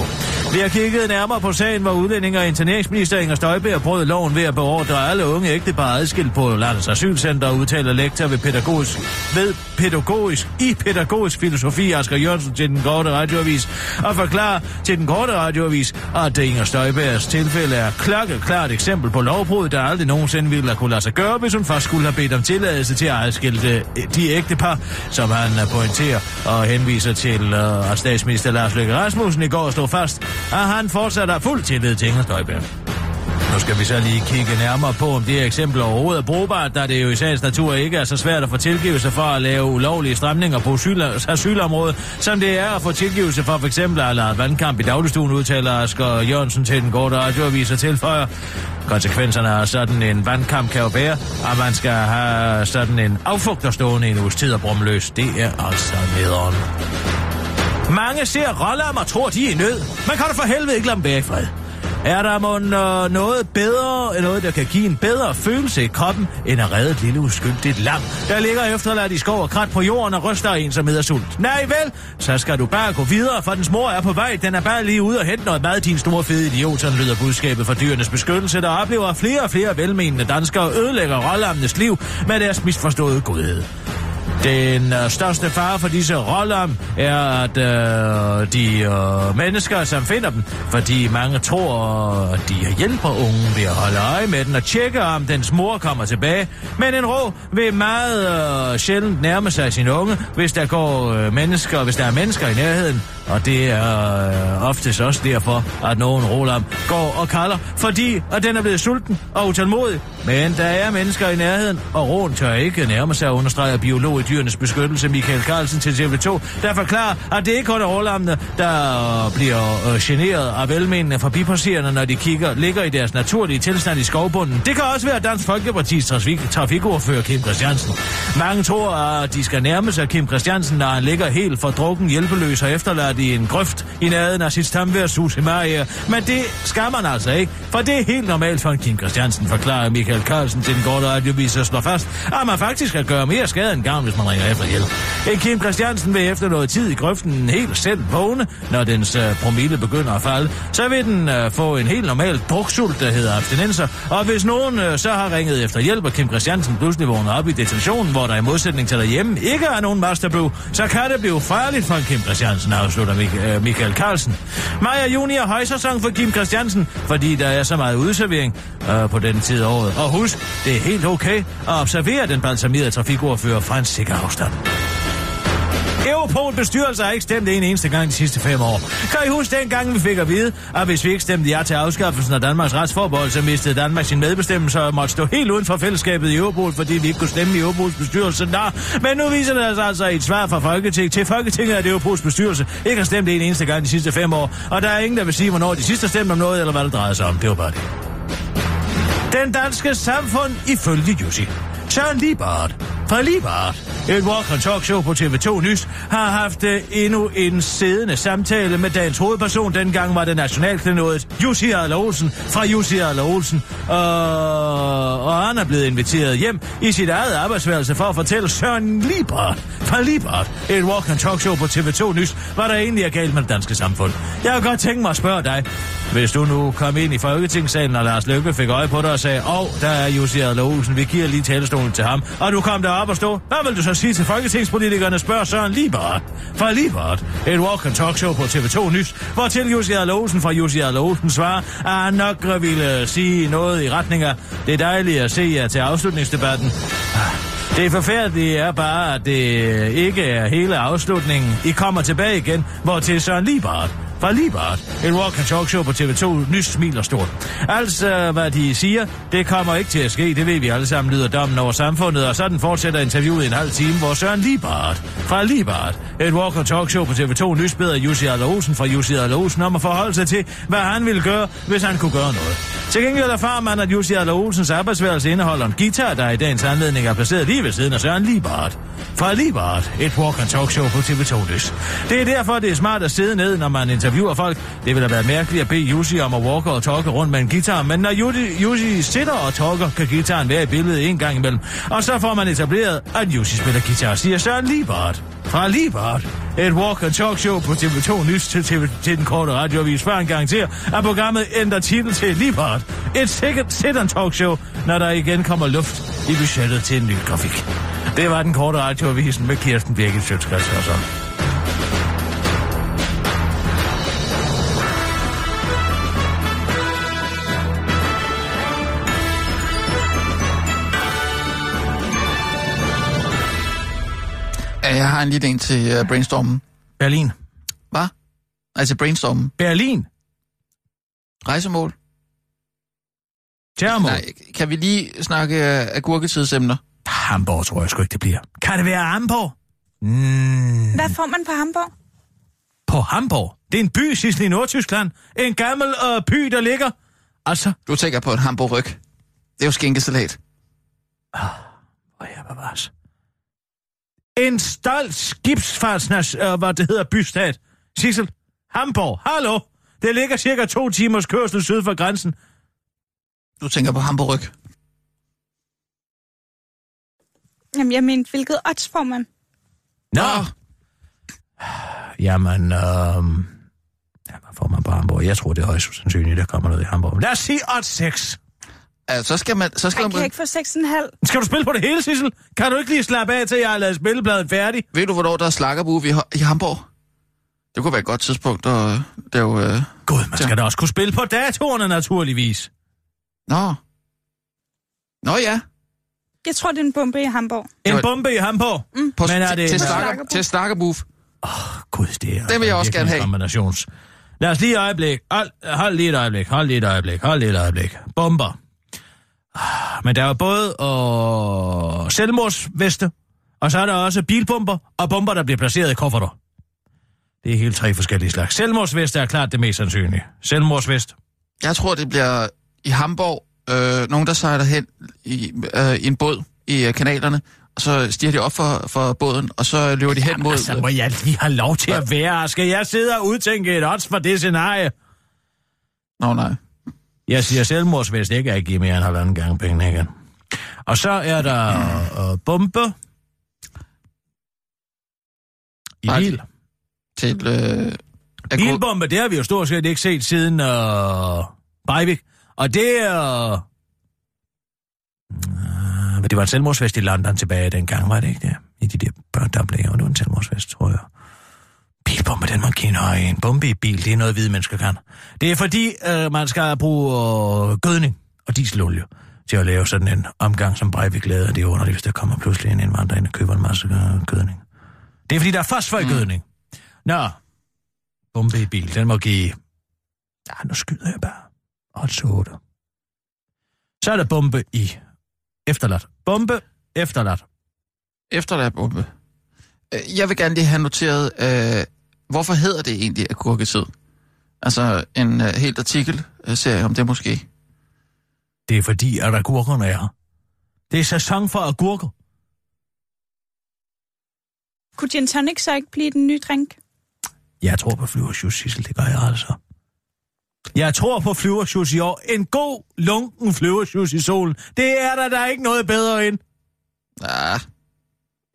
Vi har kigget nærmere på sagen, hvor udlænding og interneringsminister Inger Støjberg brød loven ved at beordre alle unge ægtepar adskilt på landets asylcenter, udtaler lektor ved pædagogisk, ved pædagogisk, i pædagogisk filosofi, Asger Jørgensen til den korte radioavis, og forklarer til den korte radioavis, at det Inger Støjbergs tilfælde er klokkeklart eksempel på lovbrud, der aldrig nogensinde ville have kunne lade sig gøre, hvis hun først skulle have bedt om tilladelse til at adskille eh, de ægtepar, som han pointerer og henviser til, øh, at statsminister Lars Løkke Rasmussen i går slog fast, at han fortsat har fuld tillid til Inger Støjberg. Nu skal vi så lige kigge nærmere på, om det her eksempel overhovedet er brugbart, da det jo i sagens natur ikke er så svært at få tilgivelse for at lave ulovlige stramninger på asyl- asylområdet, som det er at få tilgivelse for for eksempel at lade vandkamp i dagligstuen, udtaler Asger Jørgensen til den korte radioavis og tilføjer. Konsekvenserne af sådan en vandkamp kan jo være, at man skal have sådan en affugter stående i en uges tid og brumløs. Det er altså nederen. Mange ser roller og tror, de er i nød. Man kan da for helvede ikke lade dem være i fred. Er der mon øh, noget bedre, noget der kan give en bedre følelse i kroppen, end at redde et lille uskyldigt lam, der ligger efterladt i skov og krat på jorden og ryster en som hedder sult? Nej vel, så skal du bare gå videre, for dens mor er på vej. Den er bare lige ude og hente noget mad, din store fede idiot, sådan lyder budskabet fra dyrenes beskyttelse, der oplever at flere og flere velmenende danskere ødelægger rollammenes liv med deres misforståede godhed. Den øh, største fare for disse roller er, at øh, de øh, mennesker, som finder dem, fordi mange tror, at de hjælper ungen ved at holde øje med den og tjekke, om dens mor kommer tilbage. Men en rå vil meget øh, sjældent nærme sig sin unge, hvis der går øh, mennesker, hvis der er mennesker i nærheden. Og det er øh, oftest også derfor, at nogen rålam går og kalder, fordi at den er blevet sulten og utålmodig. Men der er mennesker i nærheden, og råen tør ikke nærme sig, understreger biolog i dyrenes beskyttelse Michael Carlsen til TV2, der forklarer, at det ikke kun er rålammene, der bliver øh, generet af velmenende forbipasserende, når de kigger, ligger i deres naturlige tilstand i skovbunden. Det kan også være Dansk Folkeparti's trafik, trafikordfører Kim Christiansen. Mange tror, at de skal nærme sig Kim Christiansen, når han ligger helt fordrukken, hjælpeløs og efterladt i en grøft i nærheden af sit stamværshus i Maria. Men det skal man altså ikke, for det er helt normalt for en Kim Christiansen, forklarer Michael Carlsen til den korte radiovis og slår fast, at man faktisk skal gøre mere skade end gavn, hvis man ringer efter hjælp. En Kim Christiansen vil efter noget tid i grøften helt selv vågne, når dens øh, promille begynder at falde. Så vil den øh, få en helt normal druksult, der hedder abstinenser. Og hvis nogen øh, så har ringet efter hjælp, og Kim Christiansen pludselig vågner op i detentionen, hvor der i modsætning til derhjemme ikke er nogen masterbrew, så kan det blive farligt for en Kim Christiansen, afslutter afslutter øh, Michael Carlsen. Maja Juni er højsæson for Kim Christiansen, fordi der er så meget udservering øh, på den tid af året. Og husk, det er helt okay at observere den balsamerede trafikordfører fra en sikker afstand. Europol bestyrelse har ikke stemt en eneste gang de sidste fem år. Kan I huske dengang, vi fik at vide, at hvis vi ikke stemte ja til afskaffelsen af Danmarks retsforbehold, så mistede Danmark sin medbestemmelse og måtte stå helt uden for fællesskabet i Europol, fordi vi ikke kunne stemme i Europols bestyrelse. Nå, men nu viser det sig altså i et svar fra Folketinget til Folketinget, at Europols bestyrelse ikke har stemt en eneste gang de sidste fem år. Og der er ingen, der vil sige, hvornår de sidste har stemt om noget, eller hvad det drejede sig om. Det var bare det. Den danske samfund ifølge Jussi. Søren Liebart fra Liebart, et walk and talk show på TV2 Nys, har haft øh, endnu en siddende samtale med dagens hovedperson. Dengang var det nationalklenodet Jussi Adler Olsen fra Jussi Adler Olsen. Og, og han er blevet inviteret hjem i sit eget arbejdsværelse for at fortælle Søren Liebart fra Liebart, et walk and talk show på TV2 Nys, var der egentlig er galt med det danske samfund. Jeg har godt tænkt mig at spørge dig, hvis du nu kom ind i Folketingssalen, og Lars Løkke fik øje på dig og sagde, åh, oh, der er Jussi Adler Olsen, vi giver lige talestolen til ham, og du kom op og stå, hvad vil du så sige til folketingspolitikerne, spørger Søren Liebart fra Liebart, et walk and talk show på TV2 Nys, hvor til Jussi Adler Olsen fra Jussi Adler Olsen svarer, at han nok ville sige noget i retning af, det er dejligt at se jer til afslutningsdebatten. Ah, det forfærdelige er bare, at det ikke er hele afslutningen. I kommer tilbage igen, hvor til Søren Libart fra Libart. Et walk and talk show på TV2 Nys smiler stort. Altså, hvad de siger, det kommer ikke til at ske. Det ved vi alle sammen lyder dommen over samfundet. Og sådan fortsætter interviewet i en halv time, hvor Søren Libart fra Libart. Et walk and talk show på TV2 Nys beder Jussi Adler Olsen fra Jussi Adler Olsen om at forholde sig til, hvad han ville gøre, hvis han kunne gøre noget. Til gengæld erfarer man, at Jussi Adler Olsens arbejdsværelse indeholder en guitar, der i dagens anledning er placeret lige ved siden af Søren Libart. Fra Libart, et walk and talk show på TV2 Nys. Det er derfor, det er smart at sidde ned, når man interviewer interviewer folk. Det ville have været mærkeligt at bede Jussi om at walke og talke rundt med en guitar, men når Jussi, Jussi sitter og talker, kan gitaren være i billedet en gang imellem. Og så får man etableret, at Jussi spiller guitar, siger Søren Liebert. Fra Liebert. Et walk and talk show på TV2 Nys til, TV, til den korte radioavis. Før en gang til, at programmet ændrer titel til Liebert. Et sikkert sit and talk show, når der igen kommer luft i budgettet til en ny grafik. Det var den korte radioavisen med Kirsten Birgit Sjøtskrets og sådan. Jeg har en lille en til uh, brainstormen. Berlin. Hvad? Altså brainstormen. Berlin. Rejsemål. Termo. Nej, kan vi lige snakke uh, agurketidsemner? Hamburg tror jeg sgu ikke, det bliver. Kan det være Hamburg? Mm, Hvad får man på Hamburg? på Hamburg. Det er en by, sidst i Nordtyskland. En gammel øh, by, der ligger... Altså, Du tænker på en hamburg Det er jo skinkesalat. hvor jeg bevares. En stolt skibsfartsnas, øh, hvad det hedder, bystat. Sissel, Hamburg, hallo. Det ligger cirka to timers kørsel syd for grænsen. Du tænker på hamburg Jamen, jeg mente, hvilket odds får man? Nå, Nå, jamen, øh, ja, hvad får man på Hamburg? Jeg tror, det er højst sandsynligt, der kommer noget i Hamburg. Lad os sige odds 6. altså, så skal man... Så skal Man kan man ikke få 6,5. Skal du spille på det hele, Sissel? Kan du ikke lige slappe af, til jeg har lavet spillebladet færdig? ved du, hvornår der er slakkerbue i, i Hamburg? Det kunne være et godt tidspunkt at lave... Øh... Gud, man skal da også kunne spille på datorerne, naturligvis. Nå. Nå ja. Jeg tror, det er en bombe i Hamburg. En bombe i Hamburg. Mm. På, Men er det til, en- til, til snakkerbue. Gud, det er Den vil jeg også gerne have. Kombinations. Lad os lige et øjeblik. Hold, hold lige et øjeblik. Hold lige et øjeblik. Hold lige et øjeblik. Bomber. Men der er jo både øh, selvmordsveste, og så er der også bilbomber, og bomber, der bliver placeret i kufferter. Det er helt tre forskellige slags. Selvmordsveste er klart det mest sandsynlige. Selvmordsvest. Jeg tror, det bliver i Hamburg. Øh, nogen, der sejler hen i, øh, en båd i øh, kanalerne, og så stiger de op for, for båden, og så løber de hen mod... Altså, må jeg lige have lov til at være? Skal jeg sidde og udtænke et odds for det scenarie? Nå, nej. Jeg siger selvmordsvest, det kan jeg give mere end halvanden gang penge igen. Og så er der øh, bombe. I bil. Til... Øh, Bilbombe, det har vi jo stort set ikke set siden øh, Breivik. Og det er... Øh, men det var en selvmordsfest i London tilbage dengang, var det ikke det? I de der børn, der blev det var en selvmordsfest, tror jeg. Bilbombe, den man kender i en bombe i bil, det er noget, hvide mennesker kan. Det er fordi, øh, man skal bruge øh, gødning og dieselolie til at lave sådan en omgang, som Breivik lavede. Og det er underligt, hvis der kommer pludselig en indvandrer ind og køber en masse øh, gødning. Det er fordi, der er fosfor i gødning. Nå, bombe i bil, den må give... Ja, nu skyder jeg bare. Odds 8. Så er der bombe i efterladt. Bombe efterladt. Efterladt bombe. Øh, Jeg vil gerne lige have noteret, øh, hvorfor hedder det egentlig agurketid? Altså en øh, helt artikelserie om det måske. Det er fordi, at agurkerne er her. Det er sæson for agurker. Kunne gin tonic så ikke blive den nye drink? Jeg tror på flyversjus, Sissel, det gør jeg altså. Jeg tror på flyversjus i år. En god, lunken flyversjus i solen. Det er der, der er ikke noget bedre end. Ja,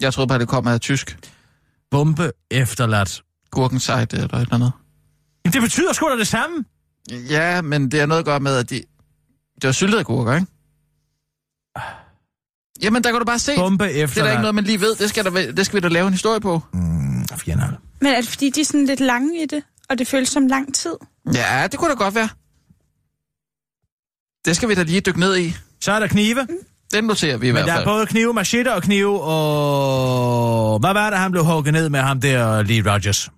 jeg troede bare, det kom af tysk. Bombe efterladt. Gurkensejt eller et eller andet. Jamen, det betyder sgu da det samme. Ja, men det har noget at gøre med, at de... Det var syltede agurker, ikke? Jamen, der kan du bare se. Bombe Det er der ikke noget, man lige ved. Det skal, der, det skal vi da lave en historie på. Mm, fjernal. Men er det fordi, de er sådan lidt lange i det, og det føles som lang tid? Ja, det kunne da godt være. Det skal vi da lige dykke ned i. Så er der knive. Den noterer vi i Men hvert der er fald. både knive, machete og knive, og... Hvad var det, han blev hugget ned med ham der, Lee Rogers,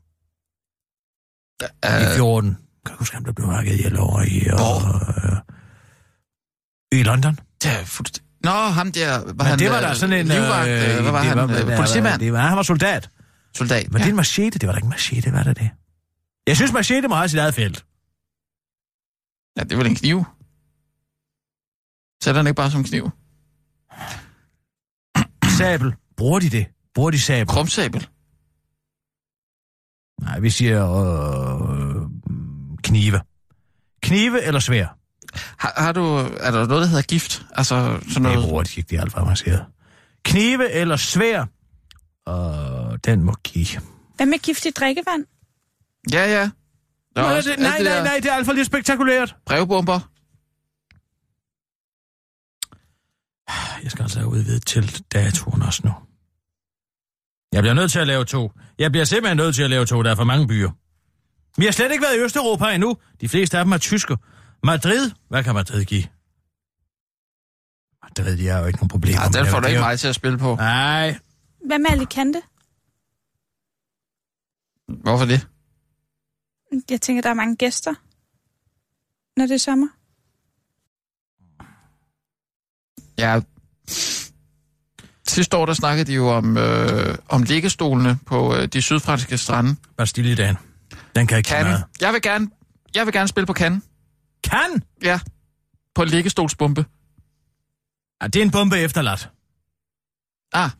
i Øh, 14? Kan du huske, han blev hugget ihjel over i... Hvor? Øh, I London. det er fuldstændig... Nå, ham der... Var Men han, det var øh, der sådan en... Livvagt, øh, hvad var det han? Var, Øh, politimand? Det var, han var soldat. Soldat. Men ja. det er en machete, det var da ikke en machete, var det det? Jeg synes, machete må have sit eget felt. ja, det er vel en kniv. Sætter den ikke bare som kniv? Sabel. Bruger de det? Bruger de sabel? Krumsabel. Nej, vi siger øh, knive. Knive eller svær? Har, har du... Er der noget, der hedder gift? Altså sådan Det noget... bruger de ikke, det er alt for avanceret. Knive eller svær? Og den må give. Hvad med giftigt drikkevand? Ja, ja. Der Nej, også det, alt nej, det nej, der nej, det er alt for lidt spektakulært. Brevbomber. Jeg skal altså udvide til datoen også nu. Jeg bliver nødt til at lave to. Jeg bliver simpelthen nødt til at lave to, der er for mange byer. Vi har slet ikke været i Østeuropa endnu. De fleste af dem er tyske. Madrid, hvad kan Madrid give? Madrid, de har jo ikke nogen problemer Ja, den med får det. du ikke mig til at spille på. Nej, Hvad med Alicante? Hvorfor det? Jeg tænker, der er mange gæster, når det er sommer. Ja. Sidste år, der snakkede de jo om, øh, om liggestolene på øh, de sydfranske strande. Bastilledagen. Den kan ikke Kan. Jeg vil gerne, jeg vil gerne spille på kan. Kan? Ja. På liggestolsbombe. Ja, det er en bombe efterladt. Ah,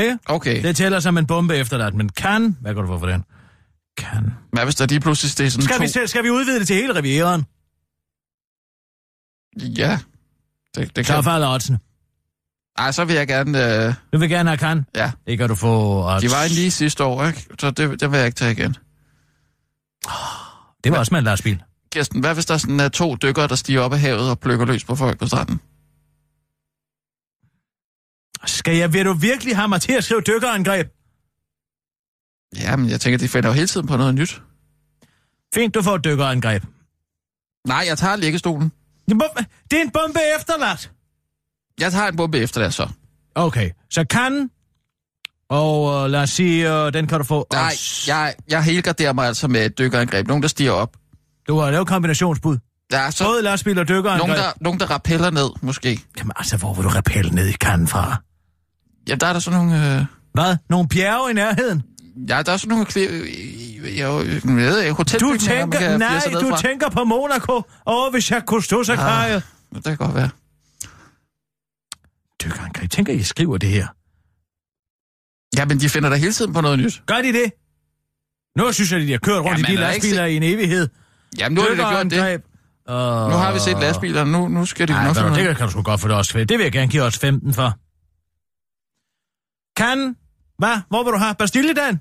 Ikke? okay. Det tæller som en bombe efterladt, men kan... Hvad kan du få for den? Kan. Hvad hvis der lige pludselig det er sådan Skal to... vi, skal vi udvide det til hele rivieren? Ja. Det, det Så kan... falder oddsen. Ej, så vil jeg gerne... Øh... Du vil gerne have kan? Ja. Det kan du få odds. De var en lige sidste år, ikke? Så det, det vil jeg ikke tage igen. Det var også med en lastbil. Kirsten, hvad hvis der sådan er to dykkere, der stiger op af havet og plukker løs på folk på stranden? Skal jeg, vil du virkelig have mig til at skrive dykkerangreb? Ja, men jeg tænker, de finder jo hele tiden på noget nyt. Fint, du får et dykkerangreb. Nej, jeg tager liggestolen. Jamen, Det er en bombe efterladt. Jeg tager en bombe efter det, så. Okay, så kan... Og uh, lad os sige, uh, den kan du få... Nej, odds. jeg, jeg helgarderer mig altså med et dykkerangreb. Nogen, der stiger op. Du har lavet kombinationsbud. Er så Både lastbil og dykkerangreb. nogen, der, nogen, der rappeller ned, måske. Jamen altså, hvor vil du repelle ned i kanden fra? Ja, der er der sådan nogle... Øh... Hvad? Nogle bjerge i nærheden? Ja, der er sådan nogle... Kli... Jeg, ved ikke, Du tænker, nej, du fra. tænker på Monaco. Åh, hvis jeg kunne stå så Ah. kaje. Det kan godt være. Dykkerangreb. Tænker, I skriver det her. Ja, men de finder der hele tiden på noget nyt. Gør de det? Nu synes jeg, de har kørt rundt Jamen, i de er lastbiler i en evighed. Jamen, nu har vi da gjort det. Og... Nu har vi set lastbiler, nu, nu skal de Nej, nok noget. det kan du sgu godt få det også fedt. Det vil jeg gerne give os 15 for. Kan... Hvad? Hvor vil du have? Bastilledagen?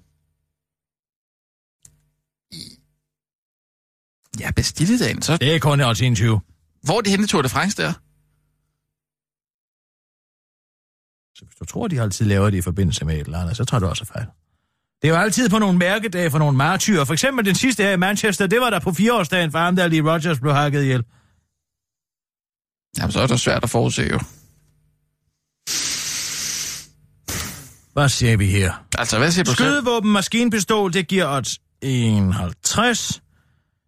Ja, Bastilledagen, så... Det er kun odds 21. Hvor er de henne i Tour de France der? Så hvis du tror, de altid laver det i forbindelse med et eller andet, så tror du også fejl. Det er jo altid på nogle mærkedage for nogle martyrer. For eksempel den sidste her i Manchester, det var der på fireårsdagen for ham, der lige Rogers blev hakket ihjel. Jamen, så er det svært at forudse jo. Hvad siger vi her? Altså, hvad siger du? Skydevåben, maskinpistol, det giver odds 51.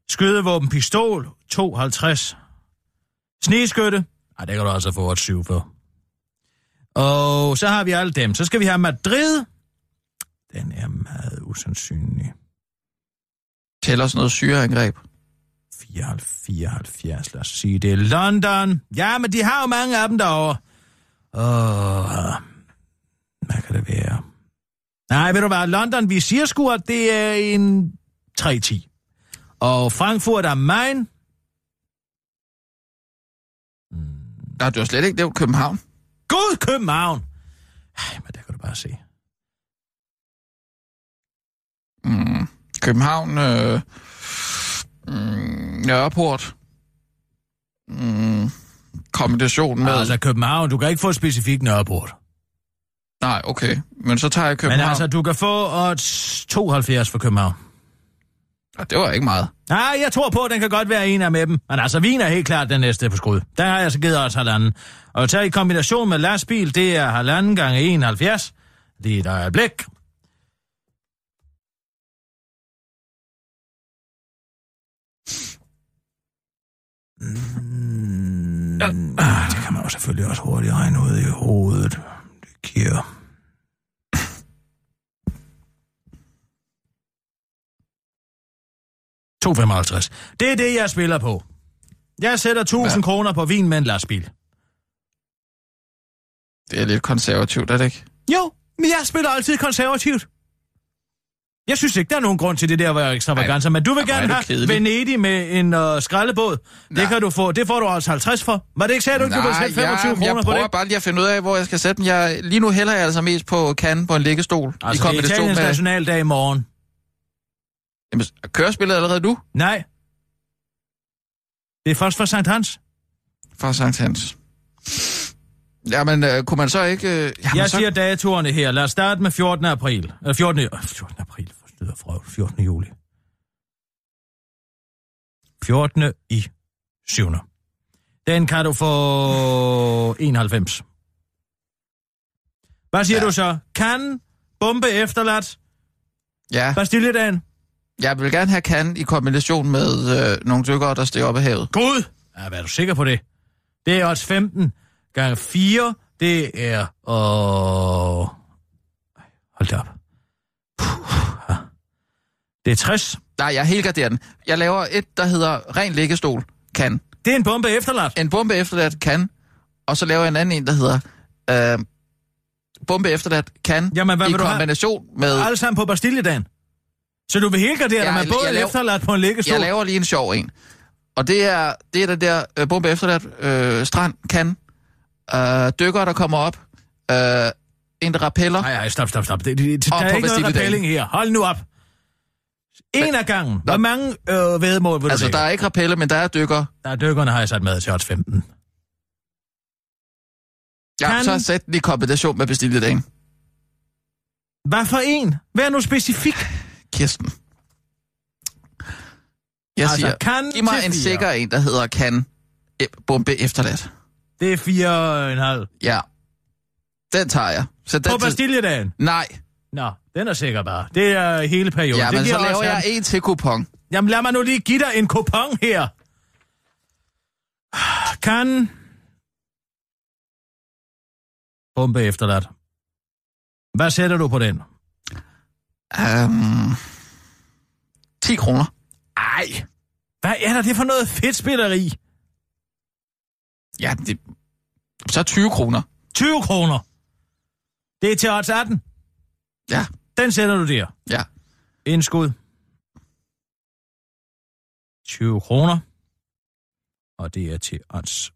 Skydevåben, pistol, 52. Sneskytte, ej, det kan du altså få odds 7 for. Og så har vi alle dem. Så skal vi have Madrid. Den er meget usandsynlig. Tæller sådan noget syreangreb. 74, lad os sige, det London. Ja, men de har jo mange af dem derovre. Åh, hvad kan det være? Nej, ved du hvad, London, vi siger sgu, at det er en 3-10. Og Frankfurt er Main. Nej, du har slet ikke nævnt København. God København! Ej, men der kan du bare se. Mm. København, øh, mm, Nørreport. Mm, kombination med... Altså København, du kan ikke få specifikt Nørreport. Nej, okay. Men så tager jeg Men København. altså, du kan få odds 72 for København. Og det var ikke meget. Nej, jeg tror på, at den kan godt være en af med dem. Men altså, vin er helt klart den næste på skud. Der har jeg så givet os halvanden. Og tage i kombination med lastbil, det er halvanden gange 71. Lige et øjeblik. Mm, ah, det kan man jo selvfølgelig også hurtigt regne ud i hovedet. Det giver... To 55. Det er det, jeg spiller på. Jeg sætter 1000 Hvad? kroner på vin med en lastbil. Det er lidt konservativt, er det ikke? Jo, men jeg spiller altid konservativt. Jeg synes ikke, der er nogen grund til det der, hvor jeg ekstravaganser, men du vil er gerne have kedelig. Venedig med en uh, skraldebåd. Det Nej. kan du få. Det får du altså 50 for. Var det ikke sagde du ikke, du ville sætte 25 jeg, kroner jeg på prøver det? bare lige at finde ud af, hvor jeg skal sætte den. Jeg, lige nu hælder jeg altså mest på kanden på en liggestol. i Altså, det er Italiens med... nationaldag i morgen. Jamen, kører spillet allerede nu? Nej. Det er først for Sankt Hans. Fra Sankt Hans. Jamen, øh, kunne man så ikke... Øh, jamen, Jeg så... siger datoerne her. Lad os starte med 14. april. Eller 14. øh, 14. april. Forstyrrer fra 14. juli. 14. i 7. Den kan du få 91. Hvad siger ja. Du så? Kan bombe efterladt Ja, Bastiljedagen? Jeg vil gerne have kanden i kombination med øh, nogle dykkere, der stiger op af havet. Gud! Ja, hvad er du sikker på det? Det er også 15 gange 4. Det er... Åh... Hold da op. Puh. Det er 60. Nej, jeg helgarderer den. Jeg laver et, der hedder ren liggestol, kan. Det er en bombe efterladt. En bombe efterladt kan, og så laver jeg en anden en, der hedder øh, bombe efterladt kan Jamen, hvad i vil du have? kombination med... Alle sammen på Bastiljedagen. Så du vil helgardere dig Jeg- med både laver- efterladt på en liggestol? Jeg laver lige en sjov en. Og det er, det er den der øh, bombe efterladt øh, strand, kan, øh, dykker, der kommer op, øh, en rappeller. Nej, nej, stop, stop, stop. Det, det, det, der er ikke noget rappelling her. Hold nu op. En af gangen. Hvor mange øh, vedmål vil du Altså, lægge? der er ikke rappelle, men der er dykker. der er dykkerne, har jeg sat med til odds 15. Ja, Kan- så sæt den i kombination med bestillet Hvad for en? Vær nu specifik. Kirsten. Jeg Altså, siger, kan giv mig en fire. sikker en, der hedder kan eh, bombe efterladt. Det er fire og en halv. Ja. Den tager jeg. Så den På til... Bastiljedagen. Nej. Nå, den er sikker bare. Det er hele perioden. Ja, det men giver så laver jeg en til kupon. Jamen lad mig nu lige give dig en kupon her. Kan... Bombe efterladt. Hvad sætter du på den? Um, 10 kroner. Ej. Hvad er der det for noget fedtspilleri? Ja, det... Så 20 kroner. 20 kroner. Det er til odds 18. Ja, Den sætter du der. ja. Indskud. 20 kroner. Og det er til odds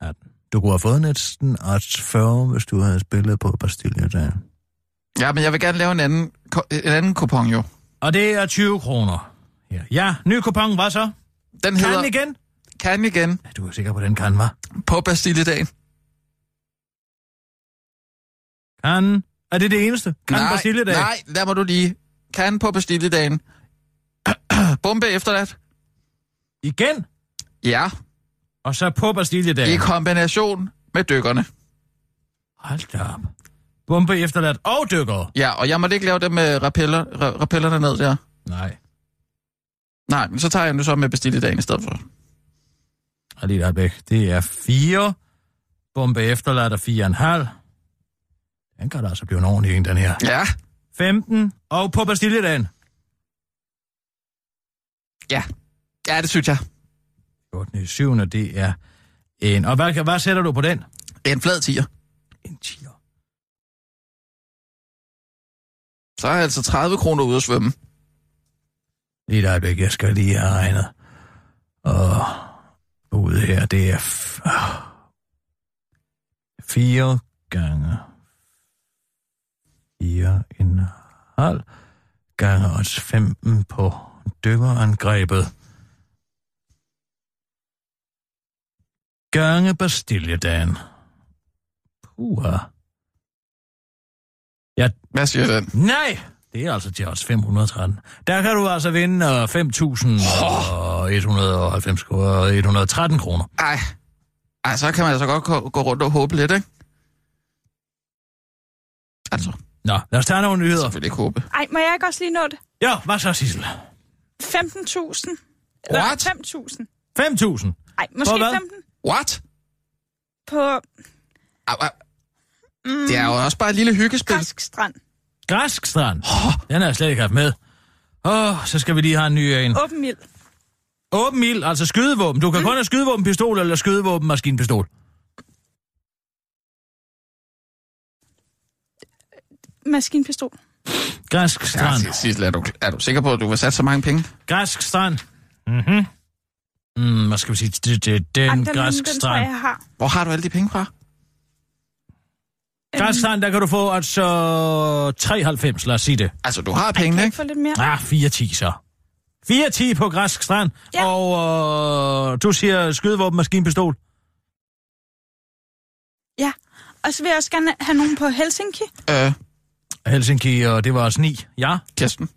18. Du kunne have fået næsten odds 40, hvis du havde spillet på Bastille der. Ja, men jeg vil gerne lave en anden, en anden kupon jo. Og det er 20 kroner. Ja, ja ny kupon, hvad så? Den Kan hedder den igen? Kan igen Ja, du er sikker på, den kan, var? på Bastilledagen. Kan. Er det det eneste? Kan nej, Bastille dag? nej, lad mig du lige. Kan på Bastilledagen. Bombe efterladt. Igen? Ja, Og så på Bastille dag. i kombination med dykkerne. Hold da op. Bombe efterladt og dykker. Ja, og jeg måtte ikke lave det med rappeller, ra- rappellerne ned der. Nej. Nej, men så tager jeg den så med Bastilledagen i stedet for. Og lige et øjeblik. Det er 4. Bombe efterladt og 4,5. Den kan da altså blive en ordentlig en, den her. Ja, 15. Og på Bastilledagen. ja. Ja, det synes jeg. 14. i 7. Det er en. Og hvad, hvad sætter du på den? En flad tiger. En 10. Så er jeg altså 30 kroner ude at svømme. Lige et øjeblik, jeg skal lige have regnet. Og ude her, det er f- ah. 4 gange 4 en halv gange også 15 på dykkerangrebet. Gange Bastiljedagen. Puha. Ja, Hvad siger den? nej, Det er altså til odds 513. Der kan du altså vinde øh, 5.190 kroner, 113 kroner. Ej. Ej, så kan man altså godt gå, gå rundt og håbe lidt, ikke? Altså, Nå, lad os tage nogle nyheder. selvfølgelig ikke håbe. Ej, må jeg ikke også lige nå det? Ja, hvad så, Sissel? 15.000. Eller What? 5.000. 5.000. Ej, måske På hvad? 15 What? på Au, au. Det er jo også bare et lille hyggespil. Græsk strand. Græsk strand. Den har jeg slet ikke haft med. Åh, oh, så skal vi lige have en ny en. Åben ild. Åben ild, altså skydevåben. Du kan kun have skydevåbenpistol eller skydevåbenmaskinpistol. Maskinpistol. Græsk Ja, strand. Sissel, er du, er du sikker på, at du vil sætte så mange penge? Græsk strand. Mhm. Mm, hvad skal vi sige? Det, det, den Ej, den, den, græsk den tror strand. jeg, jeg har. Hvor har du alle de penge fra? Græsk strand, der kan du få altså 93, lad os sige det. Altså, du har pengene, jeg ikke? ikke få lidt mere? Ah, 4-10 så. 4-10 på græsk strand. Ja. Og øh, du siger skydevåben, maskinpistol. Ja. Og så vil jeg også gerne have nogen på Helsinki. Øh, Helsinki, og det var også 9. Ja. Kirsten,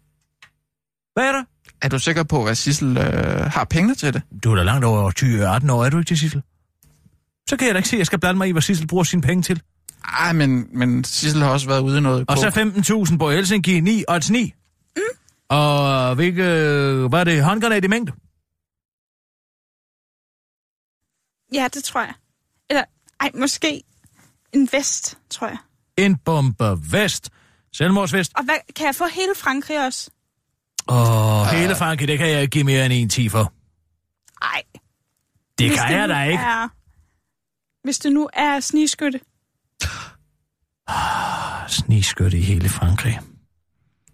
Hvad er der? er du sikker på, at Sissel øh, har pengene til det? Du er da langt over 20-18 år, er du ikke det, Sissel? Så kan jeg da ikke se, at jeg skal blande mig i, hvad Sissel bruger sine penge til. Ej, men, men Sissel har også været ude i noget Og på... så 15.000 på Helsinki, 9 og 9. Mm. Og hvilke, hvad er det, håndgranat i mængde? Ja, det tror jeg. Eller, ej, måske en vest, tror jeg. En bombe vest. Selvmordsvest. Og hvad, kan jeg få hele Frankrig også? Og uh, hele Frankrig, det kan jeg ikke give mere end en 10 for. Ej. Det hvis kan jeg nu da ikke. Er, hvis det nu er snigskytte. Sniskytte i hele Frankrig.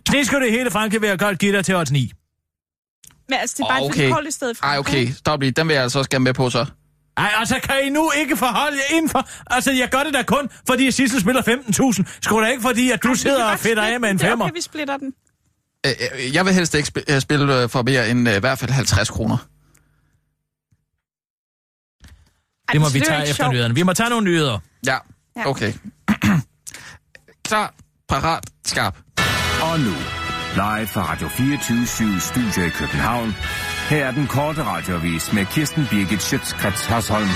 Sniskytte i hele Frankrig vil jeg godt give dig til odds 9. Men altså, det er bare Åh, okay. et koldt sted i Ej, okay, stop lige. Den vil jeg altså også gerne med på, så. Ej, altså kan I nu ikke forholde jer inden for... Altså, jeg gør det da kun, fordi Sissel spiller 15.000. Skulle da ikke, fordi at du Ej, sidder og fedter af med en Det er femmer. Okay, vi splitter den. Øh, øh, Jeg vil helst ikke sp- øh, spille for mere end øh, i hvert fald 50 kroner. Ej, Det må vi tage efter sjovt. nyhederne. Vi må tage nogle nyheder. Ja, Ja. okay. Klar, parat, skarp. Og nu, live fra Radio 24 Studio i København. Her er den korte radiovis med Kirsten Birgit Schøtzgrads Hasholm.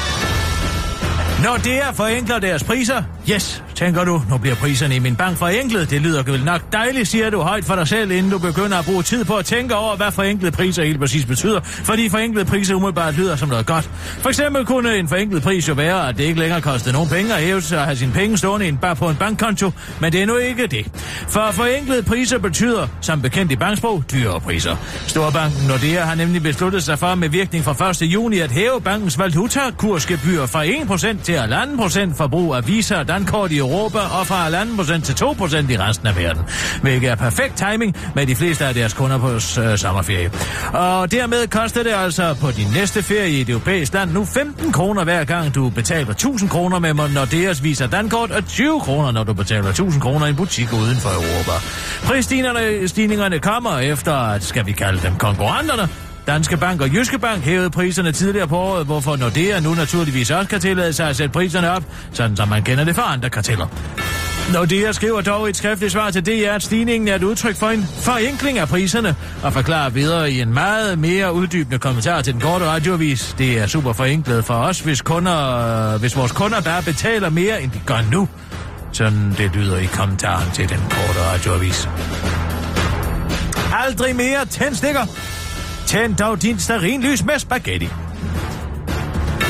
Når det er forenkler deres priser, yes, tænker du, nu bliver priserne i min bank forenklet. Det lyder vel nok dejligt, siger du højt for dig selv, inden du begynder at bruge tid på at tænke over, hvad forenklede priser helt præcis betyder. Fordi forenklede priser umiddelbart lyder som noget godt. For eksempel kunne en forenklet pris jo være, at det ikke længere koster nogen penge at hæve sig og have sine penge stående i en, bare på en bankkonto, men det er nu ikke det. For forenklede priser betyder, som bekendt i banksprog, dyrere priser. Storbanken Nordea har nemlig besluttet sig for med virkning fra 1. juni at hæve bankens valutakursgebyr fra 1% til 1,5% forbrug af Visa og Dankort i Europa og fra 1,5% til 2% i resten af verden. Hvilket er perfekt timing med de fleste af deres kunder på øh, sommerferie. Og dermed koster det altså på din næste ferie i et europæisk land nu 15 kroner hver gang du betaler 1000 kroner med Nordeas Visa Dankort og 20 kroner når du betaler 1000 kroner i en butik uden for Europa. Prisstigningerne stigningerne kommer efter, at skal vi kalde dem konkurrenterne, Danske Bank og Jyske Bank hævede priserne tidligere på året, hvorfor Nordea nu naturligvis også kan tillade sig at sætte priserne op, sådan som man kender det fra andre karteller. Nordea skriver dog et skriftligt svar til DR, at stigningen er et udtryk for en forenkling af priserne, og forklarer videre i en meget mere uddybende kommentar til den korte radioavis. Det er super forenklet for os, hvis, kunder, hvis vores kunder bare betaler mere, end de gør nu. Sådan det lyder i kommentaren til den korte radioavis. Aldrig mere tændstikker. Tænd dog din starinlys med spaghetti.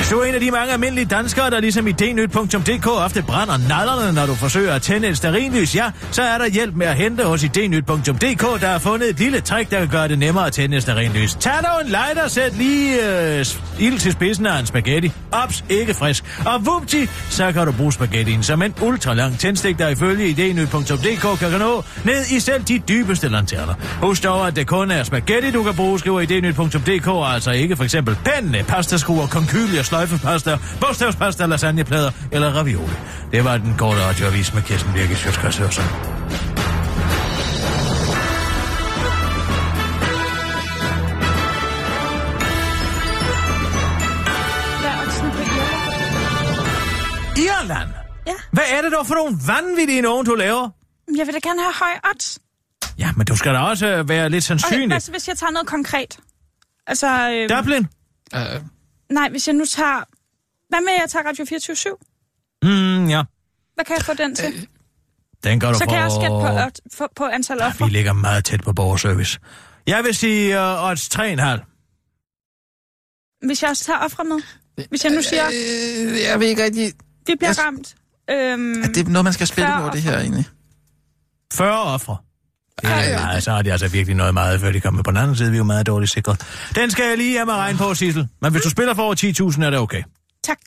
Hvis du er en af de mange almindelige danskere, der ligesom i dnyt.dk ofte brænder nallerne, når du forsøger at tænde et stearinlys, ja, så er der hjælp med at hente hos idnyt.dk, der har fundet et lille trick, der kan gøre det nemmere at tænde et stearinlys. Tag dog en lighter, sæt lige øh, ild til spidsen af en spaghetti. Ops, ikke frisk. Og vupti, så kan du bruge spaghettien som en ultralang tændstik, der ifølge idnyt.dk kan nå ned i selv de dybeste lanterner. Husk dog, at det kun er spaghetti, du kan bruge, skriver idnyt.dk, altså ikke for eksempel penne, pastaskruer, konkylier, sløjfepasta, bogstavspasta, lasagneplader eller ravioli. Det var den korte radioavis med Kirsten er oddsen på Irland? Ja. Hvad er det dog for nogle vanvittige nogen, du laver? Jeg vil da gerne have høj odds. Ja, men du skal da også øh, være lidt Okay, sandsynlig. altså, hvis jeg tager noget konkret. Altså, øh, Dublin? Øh, nej, hvis jeg nu tager... Hvad med, at jeg tager Radio 24 Mm, ja. Hvad kan jeg få den til? Den gør du Så for... kan jeg også gætte på, for, på antal offer. vi ligger meget tæt på borgerservice. Jeg vil sige uh, odds 3,5. Hvis jeg også tager ofre med. Hvis jeg nu siger, øh, jeg ved ikke rigtig... vi bliver jeg- ramt. Øhm, Er det noget, man skal spille over det her egentlig? 40 ofre. Ej, er, nej, så har de altså virkelig noget meget, før de kommer på den anden side. Vi er jo meget dårligt sikret. Den skal jeg lige have mig regne på, Sissel. Men hvis du spiller for over 10.000, er det okay. tak.